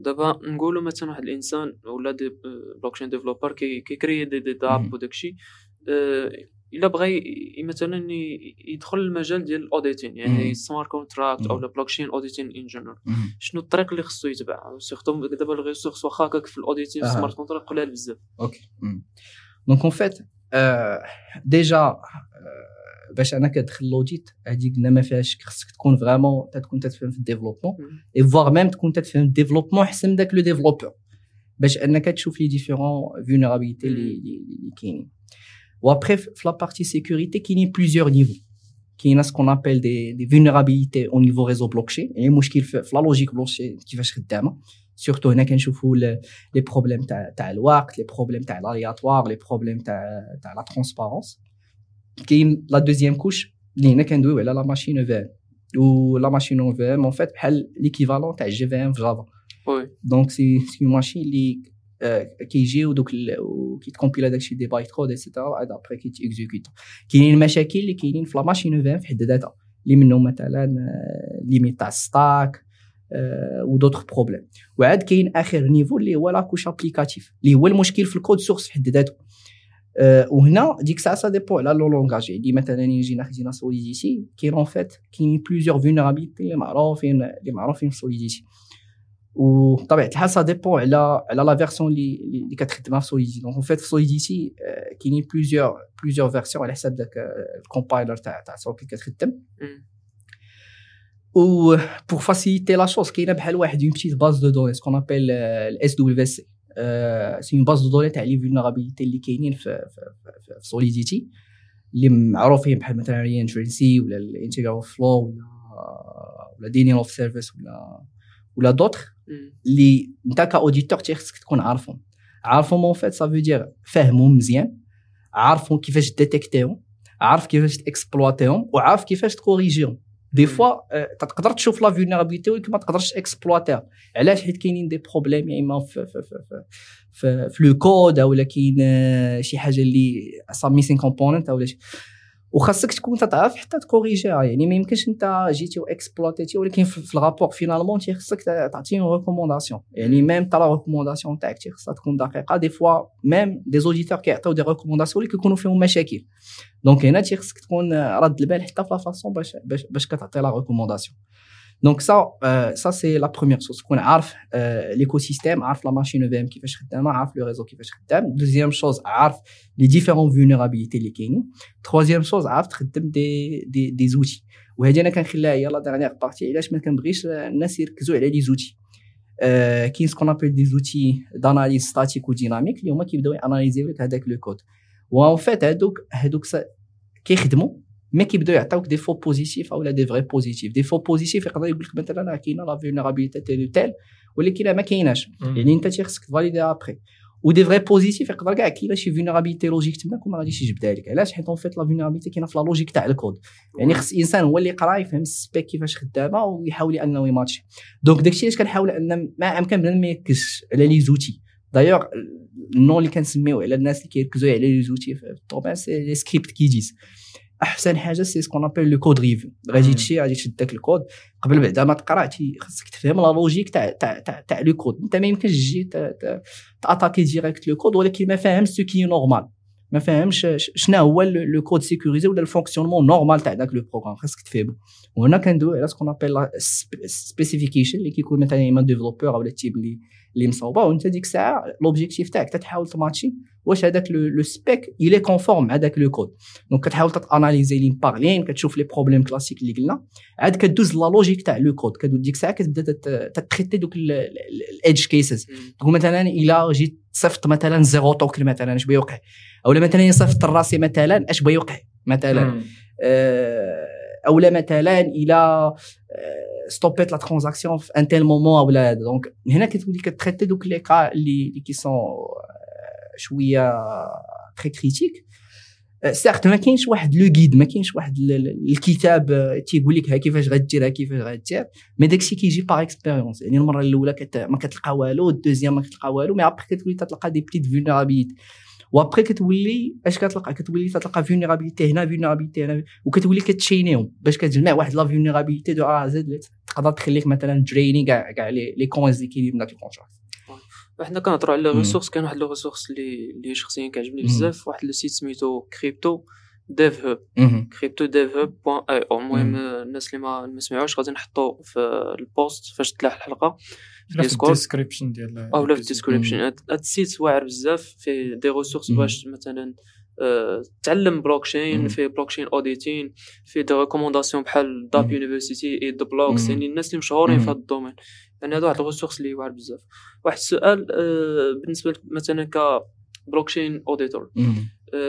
دابا نقولوا مثلا واحد الانسان ولا دي blockchain developer كي créer des des dApps وداكشي إلا بغى مثلا يدخل المجال ديال ال auditing يعني smart contract أو blockchain auditing en général شنو الطريق اللي خصو يتبع؟ surtout دابا les ressources واخا هكاك في ال auditing smart contract قلال بزاف. OK. donc en fait déjà باش أنا كتدخل l'audit هذيك قلنا ما فيهاش خصك تكون vraiment تكون تتفهم في ال développement. et voire même تكون تتفهم ال développement أحسن من داك le développeur باش أنك تشوف les différentes vulnérabilités اللي كاينين. وابخي في la partie sécurité كاينين plusieurs niveaux كاين ce qu'on appelle des des vulnérabilités au niveau réseau blockchain يعني مشكل في la logique blockchain كيفاش خدامه surtout هنا كنشوفوا les problèmes تاع تاع الوقت les problèmes تاع ال aléatoire les problèmes تاع تاع la transparence كاين la deuxième couche اللي هنا كندويو على la machine VM و la machine VM en fait بحال l'équivalent تاع JVM في Java oui donc ces ces machines اللي كيجيو دوك كيت compiler ا داكشي des bytecodes et cetera عاد après كيت exécute كاينين المشاكل اللي كاينين في la machine في حد ذاتها اللي منهم مثلا limites تاع stack و d'autres problèmes وعاد كاين اخر niveau اللي هو la couche applicative اللي هو المشكل في ال code source في حد ذاته أه وهنا ديك الساعة ça dépend على le langage يعني مثلا يجينا خدينا Solidity كاين en fait كاين plusieurs vulnérabilités اللي معروفين اللي معروفين في Solidity وبطبيعه الحال ça dépend على على la version اللي اللي كتخدمها في Solidity donc en fait في Solidity كاينين plusieurs plusieurs versions على حساب داك ال compiler تاع تاع السوق اللي كتخدم و pour faciliter la chose كاينة بحال واحد une petite base de données ce qu'on appelle ال SWC c'est une base de données تاع les vulnérabilités اللي كاينين في في, في, في Solidity اللي معروفين بحال مثلا reentrancy ولا ال integer overflow ولا ولا denial of service ولا ولا دوطخ اللي انت ك auditeur خصك تكون عارفهم عارفهم en fait ça veut dire فاهمهم مزيان عارفهم كيفاش ديتيكتيهم عارف كيفاش تاكسبلواتيهم وعارف كيفاش تكوريجيهم des fois تقدر تشوف la vulnérabilité ولكن ما تقدرش اكسبلواتيها علاش حيت كاينين des problèmes يا اما في في في في, في, le code ولا كاين شي حاجة اللي ça missing component أو شي وخاصك تكون تعرف حتى تكوريجيها يعني ما يمكنش أنت جيتي واكسبلوتيتي ولكن في ال rapport finalement تي خصك تعطيهم recommandations يعني même تا la recommandation تاعك تي خصها تكون دقيقة. des fois même des auditeurs كيعطيو des recommandations اللي كيكونوا فيهم مشاكل. donc هنا تي خصك تكون رد البال حتى في la façon باش باش, باش كتعطي la recommandation donc ça ça c'est la première chose تكون عارف l'écosystème عارف la machine VM كيفاش خدامه عارف le réseau كيفاش خدام deuxième chose عارف les différentes vulnérabilités اللي كاينين troisième chose عارف تخدم دي دي دي زوتي وهذه أنا كنخليها هي la dernière partie علاش ما كنبغيش الناس يركزوا على les outils كاين ce qu'on appelle des outils d'analyse statique و dynamique اللي هما كيبداو اناليزيو لك هذاك le code و en fait هذوك هذوك كيخدموا mais كيبداو يعطيوك des faux positifs أو des vrais positifs des faux positifs يقدر يقول لك مثلا كاينة la vulnérabilité telle telle ولكن ما كايناش يعني انت تيخصك تفاليدي après و des vrais positifs يقدر كاع كاينة شي vulnérabilité logique تماك وما غاديش يجبدها لك علاش حيت en fait la vulnérabilité كاينة في la logique تاع الكود يعني خص الانسان هو اللي يقرا يفهم ال spec كيفاش خدامه ويحاول انه يماتشي donc داكشي علاش كنحاول ان ما امكن بنادم ما يركزش على les outils d'ailleurs le nom اللي كنسميو على الناس اللي كيركزوا على les outils في الطوبان c'est les script kiddies أحسن حاجة c'est ce qu'on appelle le code review غادي تمشي غادي تشد داك الكود. قبل بعدا ما تقرأ خاصك تفهم la logique تاع تاع تاع, تاع le code أنت ما يمكنش تجي تاتاكي direct le code ولكن ما فاهمش ce qui est normal ما فاهمش شنو هو le code sécurisé ولا ال fonctionnement normal تاع داك le programme خاصك تفهمو وهنا كندوي على ce qu'on appelle specification اللي كيكون مثلا إما développeur أو l'équipe اللي اللي مصوبة. وأنت ديك الساعة l'objectif تاعك تحاول تماتشي واش هذاك le spec il est conforme مع داك le code donc كتحاول تاناليزي ligne par ligne كتشوف les problèmes classiques اللي قلنا. عاد كدوز la logique تاع le code كدوز ديك الساعة كتبدا تتريتي دوك ال edge cases تقول مثلا إلا جيت صفت مثلا zéro token مثلا اش بيوقع؟ أو مثلا صفت راسي مثلا اش بيوقع؟ مثلا. اولا مثلا إلى ستوبيت la transaction في un tel moment ولا هذا donc هنا كتولي كتريتي دوك les cas اللي qui sont شوية très critiques surtout ما كاينش واحد le guide ما كاينش واحد الكتاب تيقول لك ها كيفاش غدير ها كيفاش غدير mais داكشي كيجي par expérience يعني المرة الأولى ما كتلقى والو ال deuxième ما كتلقى والو mais après كتولي تلقى des petites vulnérabilités و après كتولي اش كتلقى؟ كتولي تلقى vulnérabilité هنا vulnérabilité هنا وكتولي كتشينيهم باش كتجمع واحد la vulnérabilité de A à Z تقدر تخليك مثلا تريني كاع كاع les coins اللي كاينين من داك ال contract وحنا كنهضروا على ressource كان واحد ressource اللي اللي شخصيا كيعجبني بزاف واحد le site سميتو كريبتو ديف هوب كريبتو ديف هوب بوان اي أو المهم الناس اللي ما ما سمعوش غادي نحطو في ال post فاش تلاح الحلقة في ال description ديال أو في ال description هاد ال site واعر بزاف فيه des ressources باش مثلا تعلم بلوكشين في blockchain auditing في des recommandations بحال Dapp University Eat The Blocks يعني الناس اللي مشهورين في هذا ال domaine. يعني هادو واحد ال ressource اللي واعر بزاف. واحد السؤال بالنسبة مثلا ك blockchain auditor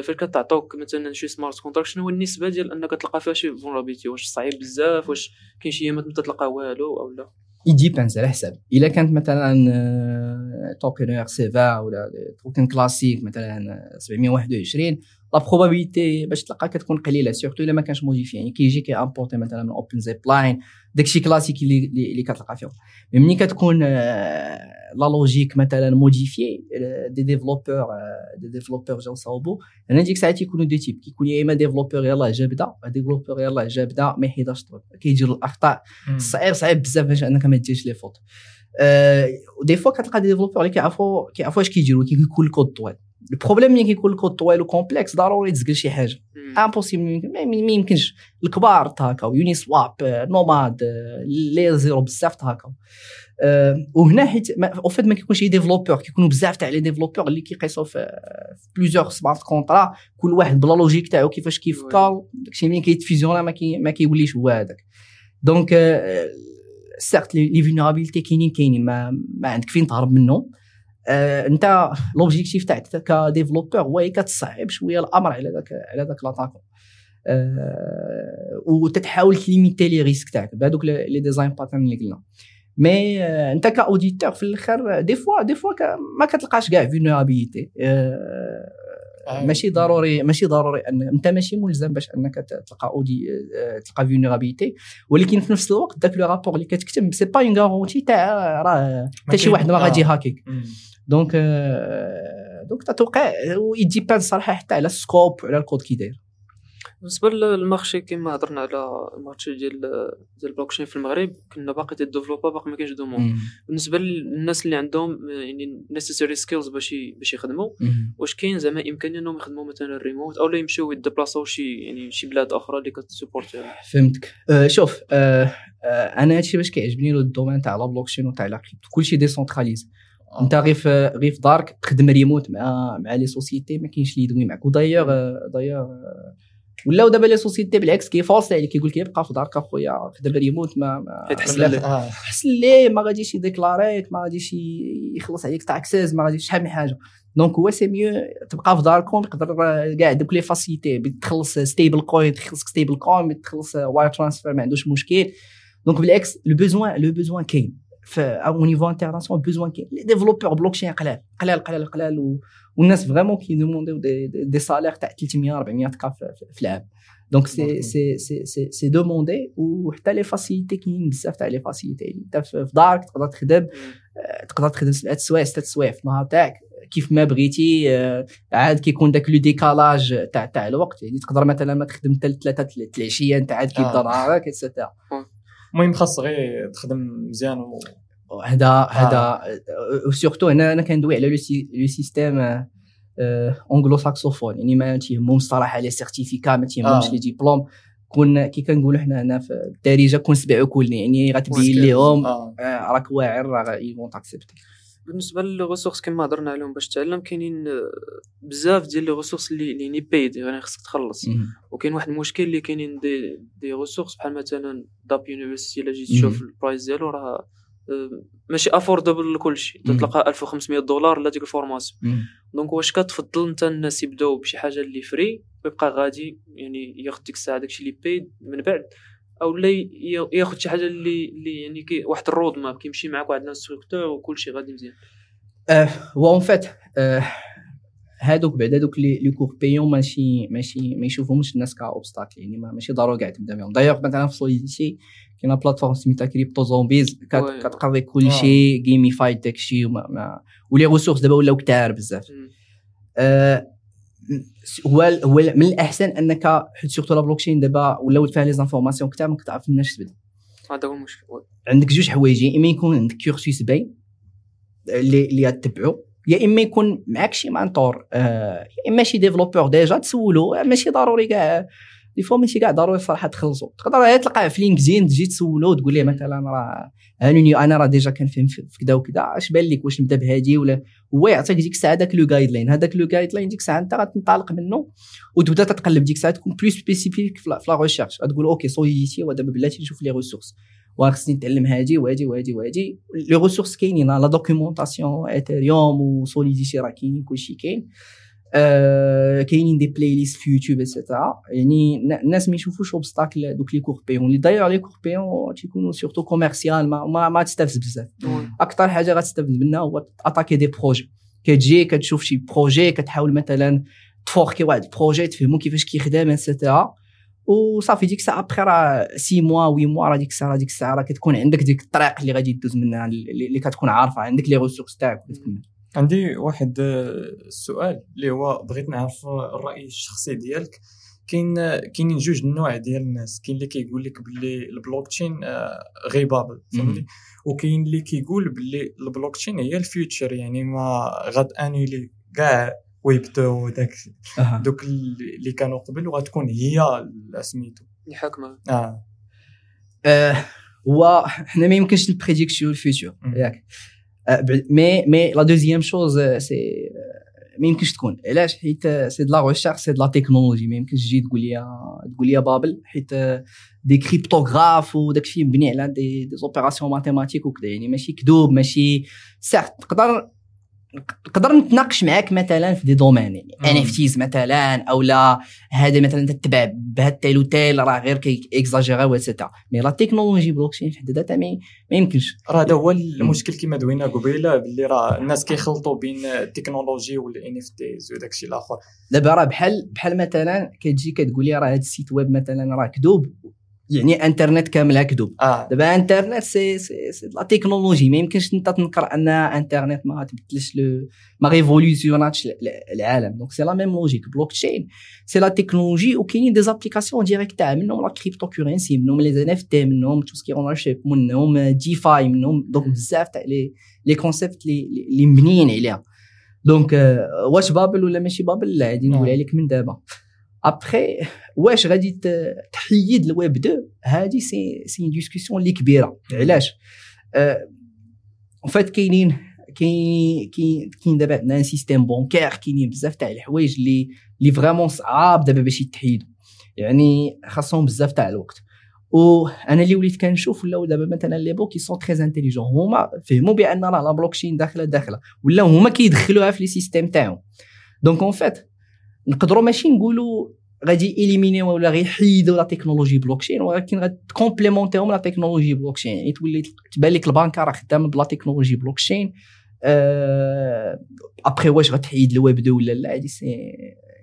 فاش كتعطوك مثلا شي smart contract شنو هو النسبة ديال أنك تلقى فيها شي vulnérabilité واش صعيب بزاف واش كاين شي ايامات ما تلقى والو أو لا؟ it depends على حساب. إلا كانت مثلا token ERC 20 ولا token classique مثلا 721 la probabilité باش تلقى كتكون قليلة. surtout إلا ما كانش modifié يعني كيجي كيامبورتي مثلا من OpenZeppelin داكشي كلاسيك اللي اللي كتلقى فيهم. ملي كتكون la logique مثلا modifiée des développeurs des développeurs جاو صاوبو. أنا ديك الساعات يكونوا des types كيكون يا إما développeur يلاه جا بدا développeur يلاه جا بدا ما يحيدهاش طول كيجيو الأخطاء. صعيب صعيب بزاف باش أنك ما ديرش les fautes و des fois كتلقى des développeurs اللي كيعرفوا كيعرفوا اش كيديروا كيكون الكود طوال ال problème ملي كيكون الكود طويل و complexe ضروري تزقل شي حاجة impossible ما يمكنش الكبار تهكاو Uniswap Nomad LayerZero بزاف تهكاو أه وهنا حيت en fait ما كيكونش développeur كيكونوا بزاف تاع les développeurs اللي كيقيسوا في plusieurs smart contracts كل واحد ب la logique تاعو كيفاش كيفكر داكشي ملي كيتفيزيونا ما, كي ما كيوليش هو هذاك donc certes les vulnérabilités كاينين كاينين ما, ما عندك فين تهرب منهم آه انت l'objectif تاعك ك développeur هو كتصعب شوية الأمر على ذاك على ذاك l'attaquant آه وتتحاول ت limiter les risques تاعك. بهذوك les design patterns اللي قلنا. mais آه انت ك auditeur في الأخر des fois des fois ما كتلقاش كاع vulnérabilité آه ماشي ضروري ماشي ضروري أن أنت ماشي ملزم باش أنك تلقى اودي تلقى vulnérabilité ولكن في نفس الوقت داك le rapport اللي كتكتب c'est pas une garantie تاع راه حتى شي واحد ما غادي hack يك donc donc تتوقع و ça dépend صراحة حتى على ال scope وعلى الكود كي داير. بالنسبة لل marché كما هضرنا على ال marché ديال ديال البلوكشين في المغرب كنا باقي ت développa باقي ما كاينش demande بالنسبة للناس اللي عندهم يعني necessary skills باش باش يخدموا واش كاين زعما إمكانية إنهم يخدموا مثلا ريموت أو لا يمشيو ي déplaçaو شي يعني شي بلاد أخرى اللي كت support فهمتك. أه شوف أه أه أنا هادشي باش كيعجبني ال domaine تاع la blockchain وتاع la crypto كلشي décentralisé أنت غير في غير في دارك تخدم ريموت مع مع les sociétés ما كاينش اللي يدوي معك ودايوغ دايوغ ولاو دابا les sociétés بالعكس كيفاصل عليك كيقول لك يبقى في دارك أخويا خدم ريموت ما ما تحسن ليه حسن ليه ما غاديش يديكلاريك ما غاديش يخلص عليك taxes ما غاديش شحال من حاجة. donc هو c'est mieux تبقى في داركم يقدر كاع دوك les facilités تخلص stablecoin تخلصك stablecoin تخلص wire transfer ما عندوش مشكل. donc بالعكس le besoin le besoin كاين. au niveau international besoin كاين les développeurs blockchain قلال. قلال قلال قلال. والناس vraiment كي demander يو des, des, des salaires تاع 300 400 K في العام. donc c'est c'est c'est c'est c'est demandé وحتى les facilités كاينين بزاف تاع les facilités انت في دارك تقدر تخدم تقدر تخدم سبعة سوايع ستة سوايع في النهار تاعك. كيف ما بغيتي آه، عاد كيكون داك le décalage تاع تاع الوقت يعني. تقدر مثلا ما تخدم حتى ثلاثة العشيه انت عاد كيبدا آه. نهارك اتسيتيرا المهم خاص غير تخدم مزيان و... هذا هذا وسورتو هنا أنا كندوي على لو سيستيم اونغلو ساكسوفون يعني ما تيهمهمش الصراحه لي سيرتيفيكا ما تيهمهمش آه. لي ديبلوم كون كي كنقولوا حنا هنا في الدارجه كون سبع كل يعني غتبين لهم آه. آه، راك واعر راه يفون تاكسبتي بالنسبة للغوسورس كما هضرنا عليهم باش تعلم كاينين آه، بزاف ديال les ressources اللي اللي paid يعني خصك تخلص. وكاين واحد المشكل اللي كاينين des des ressources بحال مثلا DApp University إلا جيت تشوف ال price ديالو راه آه، ماشي affordable لكلشي. تلقى 1500 دولار لا ديك ال formation. donc واش كتفضل انت الناس يبداو بشي حاجة اللي free ويبقى غادي يعني ياخذ ديك الساعة داكشي اللي paid من بعد أو لا ياخذ شي حاجة اللي اللي يعني كي واحد ال roadmap كيمشي معاك واحد ال instructor وكلشي غادي مزيان هو en fait هادوك بعدا دوك les les cours payants ماشي ماشي ما يشوفهمش الناس ك obstacle يعني ما- ماشي ضروري كاع تبدا بهم دايوغ مثلا في Solidity كاينة plateforme سميتها CryptoZombies. كتقضي كلشي gamified داكشي وما ما و les ressources دابا ولاو كتار بزاف. هو هو من الأحسن أنك حيت surtout la blockchain دابا ولاو فيها les informations كتار ما كتعرف مناش تبدا هذا هو المشكل. عندك جوج حوايج يا إما يكون عندك courses payants اللي اللي غتبعو يا إما يكون معاك شي mentor آه يا إما شي développeur déjà تسولو ماشي ضروري كاع des fois ماشي كاع ضروري الصراحة تخلصوا تقدر تلقاه في LinkedIn تجي تسولو تقول ليه مثلا راه هانوني أنا راه déjà كنفهم في كذا وكذا اش بان لك واش نبدأ بهادي؟ ولا هو يعطيك ديك الساعة داك le guideline هذاك le guideline ديك الساعة أنت غتنطلق منه وتبدأ تتقلب. ديك الساعة تكون plus spécifique في la- recherche تقول OK Solidity ودابا بلاتي نشوف les ressources وخصني نتعلم هادي وهادي وهادي وهادي. les ressources كاينين la documentation Ethereum و Solidity راه كاينين كلشي كاين. كاينين des playlists في YouTube et cetera يعني الناس ما يشوفوش obstacle دوك les cours payants اللي d'ailleurs les cours payants تيكونوا surtout commercial ما ما, ما تستافد بزاف oui. أكثر حاجة غتستافد منها هو attaquer des projets كتجي كتشوف شي projet كتحاول مثلا ت forker واحد ال projet تفهمو كيفاش كيخدم et cetera وصافي ديك الساعة ابخي راه 6 موا 8 موا راه ديك الساعة راه ديك الساعة راه كتكون عندك ديك الطريق اللي غادي دوز منها اللي اللي كتكون عارفه عندك لي ريسورس تاعك وكتكمل. عندي واحد آه، السؤال اللي هو بغيت نعرف الرأي الشخصي ديالك. كاين كاينين جوج النوع ديال الناس. كاين اللي كيقول لك باللي البلوك تشين آه، غي بابل فهمتي؟ وكاين اللي كيقول باللي البلوك تشين هي الفيوتشر يعني ما غاد أنيلي كاع ويب 2 وداك. دوك اللي كانوا قبل وغتكون هي سميتو. اللي حاكمه آه. آه، هو حنا ما يمكنش ن predict يو ال future. ياك. آه، mais mais la deuxième chose c'est ما يمكنش تكون علاش حيت c'est de la recherche c'est de la technologie ما يمكنش تجي تقول لي تقول لي bubble حيت des cryptographes وداك الشيء مبني على des opérations mathématiques وكذا يعني ماشي كذوب ماشي سيرت نقدر نقدر نتناقش معاك مثلا في دي دومين يعني. ان اف تيز مثلا أو لا هذا مثلا تتبع بهاد التيل وتيل راه غير كي اكزاجيرا واتسيتيرا مي لا تكنولوجي بلوكشين في حد ذاتها ما ما يمكنش. راه هذا هو المشكل كما دوينا قبيلة باللي راه الناس كيخلطوا بين التكنولوجي والان اف تيز وداك الشيء الآخر. دابا راه بحال بحال مثلا كتجي كتقول لي راه هذا السيت ويب مثلا راه كذوب. يعني انترنت كاملها كذوب آه. دابا انترنت سي سي سي لا تكنولوجي ما يمكنش انت تنكر أن انترنت ما تبدلش لو ما révolutionnat ش العالم. donc c'est la même logique blockchain c'est la technologie وكاينين des applications directes تاع منهم la cryptocurrency منهم les NFT منهم tout ce qui ownership منهم DeFi منهم donc بزاف تاع les les concepts اللي مبنيين عليها. donc آه، واش bubble ولا ماشي bubble؟ لا غادي نقولها لك من دابا. ابخي واش غادي تحيد الويب 2 هذه c'est c'est discussion اللي كبيرة. علاش؟ en fait كاينين كاين كاين دابا عندنا un système bancaire كاينين بزاف تاع الحوايج اللي اللي vraiment صعاب دابا باش يتحيدوا. يعني خاصهم بزاف تاع الوقت. وأنا اللي وليت كنشوف ولاو دابا مثلا les banques sont très intelligentes هما فهموا بان راه la blockchain داخلة داخلة. ولاو هما كيدخلوها في les systèmes تاعهم. donc en fait نقدروا ماشي نقولوا غادي éliminer و ولا غيحيدوا la technologie blockchain ولكن غادي ت complémenter هم la technologie blockchain. يعني تولي تبان لك البنكة راه خدامة ب la technologie blockchain. après واش غتحيد الويب 2 ولا لا هادي c'est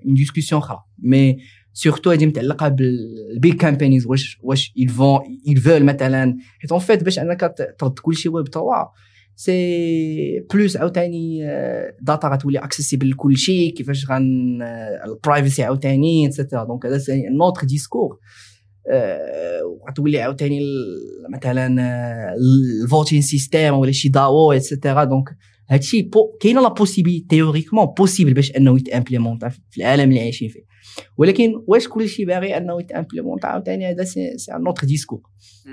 une discussion أخرى. mais surtout هادي متعلقة بال big companies واش واش vont ils veulent مثلا. حيت en fait باش أنك ترد كلشي ويب 3 c'est plus عاوتاني data غتولي accessible لكل شيء كيفاش غن ال privacy عاوتاني et cetera donc هذا un autre discours غتولي عاوتاني مثلا ال voting system ولا شي DAO et cetera donc هادشي كاينة la possibilité théoriquement possible باش أنه يت implémenta في العالم اللي عايشين فيه. ولكن واش كلشي باغي أنه يت implémenta عاوتاني هذا c'est un autre discours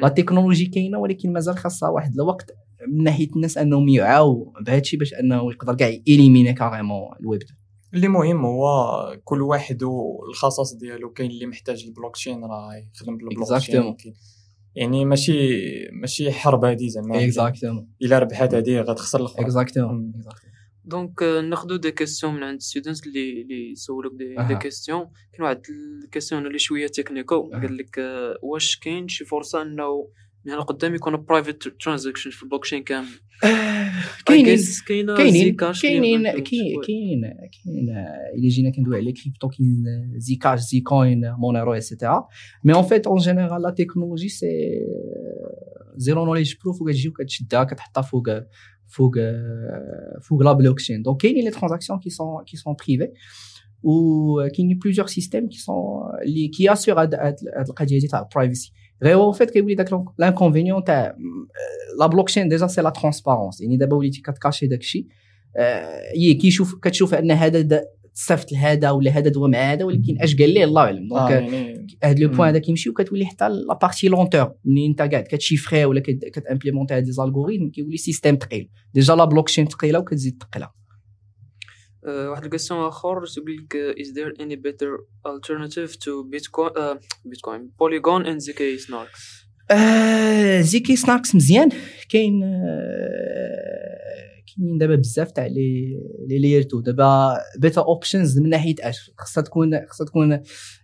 la technologie كاينة ولكن مازال خاصها واحد الوقت من ناحية الناس أنهم يعاو بهذا الشيء باش أنه يقدر كاع éliminer carrément ال web. اللي مهم هو كل واحد والخصائص ديالو كاين اللي محتاج البلوك تشين راه يخدم بالبلوك تشين يعني ماشي ماشي حرب هذه زعما. exactement إلا ربحات هذه غتخسر الاخرى exactement donc ناخذ des questions من عند students اللي اللي سولوك دي, دي كيسيون كاين واحد ال question اللي شوية تكنيكو قال لك واش كاين شي فرصة إنه يعني قدام يكون private transaction في ال block كامل كاينين كاينين كاينين كاينين كاين الا جينا كندوي على كريبتو كاين Zcash Zcoin Monero et cetera mais en fait en général la technologie c'est zero knowledge proof وكتجي وكتشدها كتحطها فوق فوق فوق la blockchain donc كاينين les transactions qui sont qui sont privées وكاينين plusieurs systèmes qui sont اللي كي assurer هاد القضية ديال تاع ال privacy غير هو fait كيولي داك l'inconvénient تاع la blockchain déjà c'est la transparence يعني دابا وليتي كت cacher داك الشيء هي كيشوف كتشوف ان هذا تصيفط لهذا ولا هذا دوا مع هذا ولكن اش قال ليه الله اعلم donc هذا le point هذا كيمشي وكتولي حتى la partie lenteur منين انت قاعد ك chiffrer ولا كت implémenter هاد les algorithmes كيولي système ثقيل déjà la blockchain ثقيله وكتزيد ثقيله واحد ال question اخر يقول لك is there any better alternative to bitcoin uh, bitcoin Polygon and zk-SNARKs zk-SNARKs مزيان كاين كاينين دابا بزاف تاع les les layer two. دابا better options من ناحية اش خاصها تكون خاصها تكون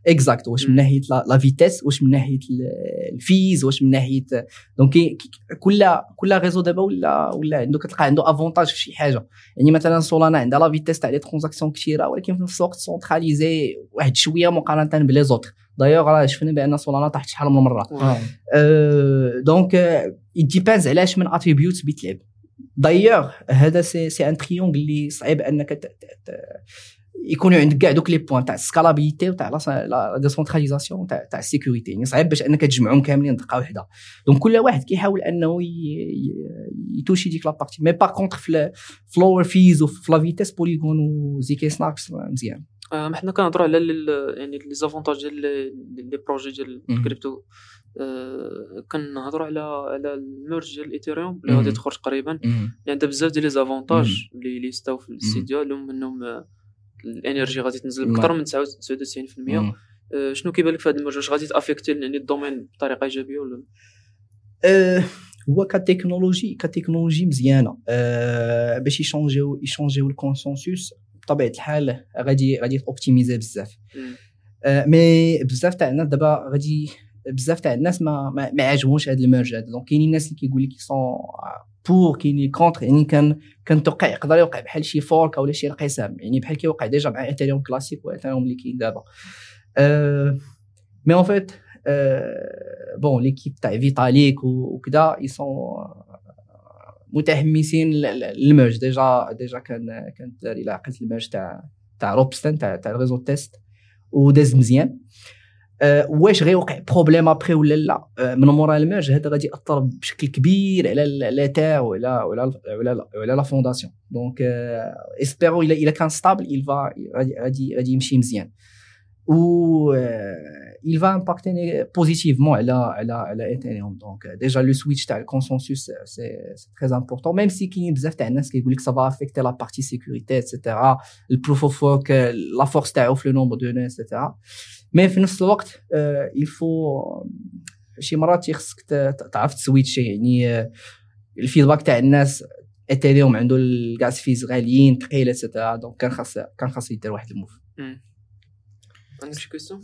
exacte واش من ناحية la vitesse واش من ناحية ال fees واش من ناحيه donc كل كل réseau دابا ولا ولا عنده كتلقى عنده avantage في شي حاجة. يعني مثلا سولانا عندها la vitesse تاع les transactions كثيره ولكن في نفس الوقت centralisée واحد شوية مقارنة ب les autres d'ailleurs راه شفنا بأن سولانا طاحت شحال من مره donc dépend علاش من attribut بيتلعب. دايوغ هذا c'est c'est un triangle اللي صعيب أنك يكونوا عندك كاع دوك les points تاع ال scalabilité وتاع la décentralisation تاع تاع ال sécurité يعني صعيب باش أنك تجمعهم كاملين دقة واحدة. donc كل واحد كيحاول أنه ي toucher ديك la partie mais par contre في fleur fees وفي la vitesse بوليغون و zk-SNARKs مزيان حنا كنهضروا على يعني les avantages ديال les projets ديال الكريبتو كنهضروا على على ال merge ديال الايثيريوم اللي غادي تخرج قريبا. يعني عندها بزاف ديال les avantages اللي اللي ستاو في ال site ديالهم منهم ال énergie غادي تنزل بأكثر من 99% آه شنو كيبان لك في هذا ال merge؟ واش غادي ت affecter يعني ال domaine بطريقة إيجابية ولا هو كتكنولوجي كتكنولوجي مزيانة. أه باش يشونجيو يشونجيو الكونسنسوس بطبيعة الحال غادي غادي optimiser بزاف. أه mais بزاف تاع الناس دابا غادي بزاف تاع الناس ما ما, ما هذا ال merge هذا donc كاينين الناس اللي كيقول لك sont pour كاينين contre يعني كان كان توقع يقدر يوقع بحال شي fork أو شي انقسام يعني بحال كيوقع déjà مع ايثيريوم كلاسيك وايثيريوم اللي كاين دابا. أه mais en fait bon l'équipe تاع فيتاليك وكذا ils sont متحمسين لل merge. déjà déjà كان كانت إلى عقلت ال merge تاع تاع روبستن تاع تاع ال réseau test وداز مزيان. أه واش غيوقع problème après ولا لا؟ أه من مورا ال merge هذا غادي يأثر بشكل كبير على لا ولا ولا ولا ولا la fondation. donc espérons الا إلا كان stable il va غادي غادي يمشي مزيان. و il va impacter positivement على على على ايثيريوم donc déjà le switch تاع ال consensus c'est très important même si كاين بزاف تاع الناس كيقول لك ça va affecter la partie sécurité et cetera ال proof of work la force تاعو في le nombre de nœuds et cetera mais في نفس الوقت il faut شي مرات خصك تعرف تسويتشي يعني ال feedback تاع الناس Ethereum عنده ال gas fees غاليين ثقيل et cetera donc كان خاص كان خاص يدير واحد ال move. عندك شي question؟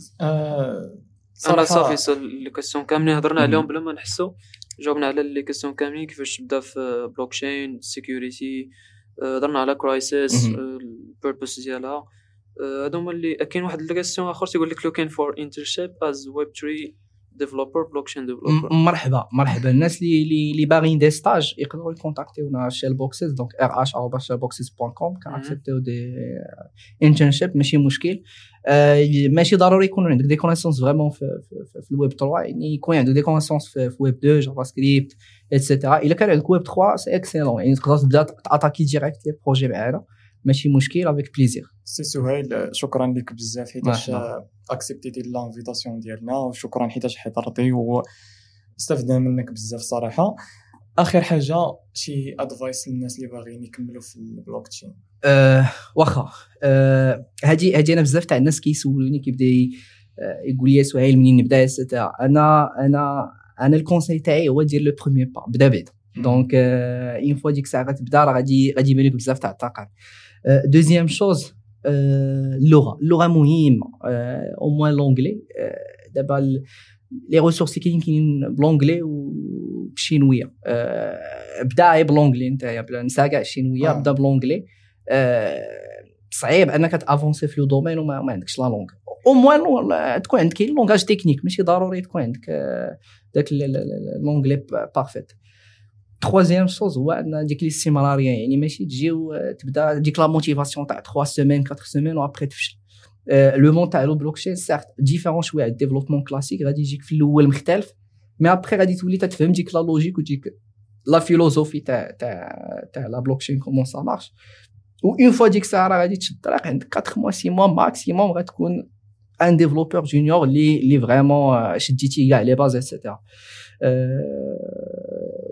أنا صافي les questions كاملين هضرنا عليهم بلا ما نحسو. جاوبنا على les questions كاملين كيفاش تبدا في blockchain security هضرنا على crisis ال purpose ديالها. هادو هما اللي كاين واحد ال question آخر تيقول لك looking for internship as web 3 developer blockchain developer مرحبا مرحبا. الناس اللي اللي باغيين des stages يقدروا يكونتاكتيونا Shellboxes donc RH at Shellboxes point com كنعكسبتيو des internships ماشي مشكل. آه ماشي ضروري يكون عندك des connaissances vraiment في, في, في الويب 3 يعني يكون عندك des connaissances في, في ويب 2 JavaScript et cetera إلا كان عندك ويب 3 c'est excellent يعني تقدر تبدا تأتاكي direct les projets معانا ماشي مشكل avec plaisir سي سهيل شكرا لك بزاف حيتاش اكسبتيتي l'invitation ديالنا وشكرا حيتاش حضرتي واستفدنا منك بزاف صراحة. آخر حاجة شي advice للناس اللي باغيين يكملوا في البلوك تشين أه واخا. أه هادي هادي أنا بزاف تاع الناس كيسولوني كيبدا يقول لي سهيل منين نبدا أنا أنا أنا ال conseil تاعي هو دير le premier pas بدا بعدا donc une fois ديك الساعة غتبدا راه غادي غادي يبان لك بزاف تاع الطاقات deuxième chose اللغة اللغة مهمه au moins l'anglais دابا les ressources كاينين كاينين ب l'anglais وبال chinois بدا غير ب l'anglais نتايا بلا نسى كاع ال chinois بدا ب l'anglais صعيب انك تافونسي في le domaine وما ما عندكش la langue au moins تكون عندك langage technique ماشي ضروري تكون عندك داك l'anglais parfait troisième chose هو ان ديك الاستمراريه يعني ماشي تجي وتبدا ديك la motivation تاع 3 semaines 4 semaines و après تفشل le monde تاع le blockchain c'est différent شوية على ال développement classique غادي يجيك في الأول مختلف mais après غادي تولي تفهم ديك la logique وديك la philosophie تاع تاع تاع la blockchain comment ça marche و une fois ديك الساعة راه غادي تشد الطريق عندك 4 mois 6 mois maximum غتكون un développeur junior اللي اللي vraiment شديتي كاع les bases et cetera و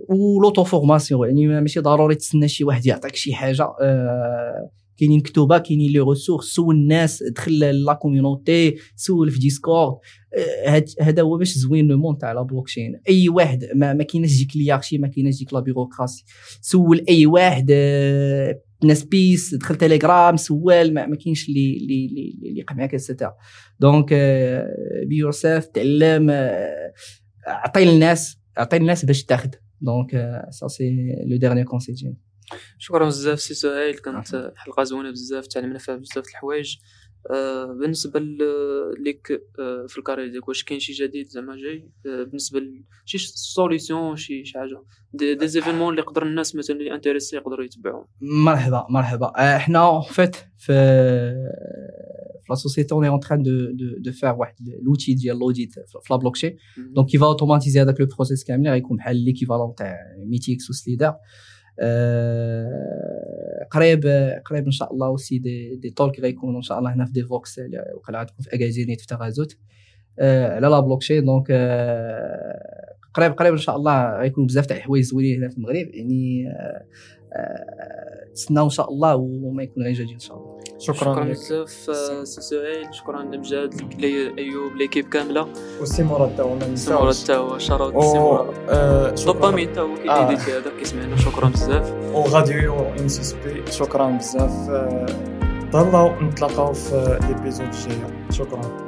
l'auto-formation يعني ماشي ضروري تسنى شي واحد يعطيك شي حاجة. آه كاينين كتوبة كاينين les ressources سول الناس دخل la community سول في Discord هذا هو باش زوين le monde تاع la blockchain. أي واحد ما, ما كايناش ديك la hiérarchie ما كايناش ديك la bureaucratie سول أي واحد ناس بيس دخل تيليجرام سوال ما, ما كاينش اللي اللي اللي يقع معاك et cetera donc be yourself تعلم عطي للناس عطي للناس باش تاخذ. donc ça c'est le dernier conseil ديالي شكرا بزاف سي سهيل. كانت حلقه زوينة بزاف تعلمنا فيها بزاف الحوايج. آه بالنسبة ليك آه في ال career ديالك واش كاين شي جديد زعما جاي؟ آه بالنسبة لشي سوليسيون شي شي حاجة. دي, دي زيفينمون اللي يقدر الناس مثلا اللي انتريسي يقدروا يتبعوهم. مرحبا مرحبا. حنا فيت في في لا سوسيتي اون اون تران دو دو دو فار واحد لوتي ديال لوديت في لا بلوكشين دونك كيفا اوتوماتيزي هذاك لو بروسيس كامل غيكون بحال ليكيفالون تاع ميتيكس وسليدر قريب قريب ان شاء الله وسي دي دي تولك غيكونوا ان شاء الله هنا في ديفوكس وقع عندكم في اكازينيت في تغازوت على لا بلوكشين دونك قريب قريب ان شاء الله غيكون بزاف تاع الحوايج زوينين هنا في المغرب. يعني تسناو ان شاء الله وما يكون غير جديد ان شاء الله شكرا شكرا بزاف سي سهيل شكرا لمجاد أيوب ليكيب كاملة. وسي مراد تا هو سي مراد تا هو شراوت سي مراد دوبامين تا هو كيديتي هذا كيسمعنا شكرا بزاف. وغاديو ام سي بي شكرا بزاف. تهلاو نتلاقاو في ليبيزود الجاية. شكرا.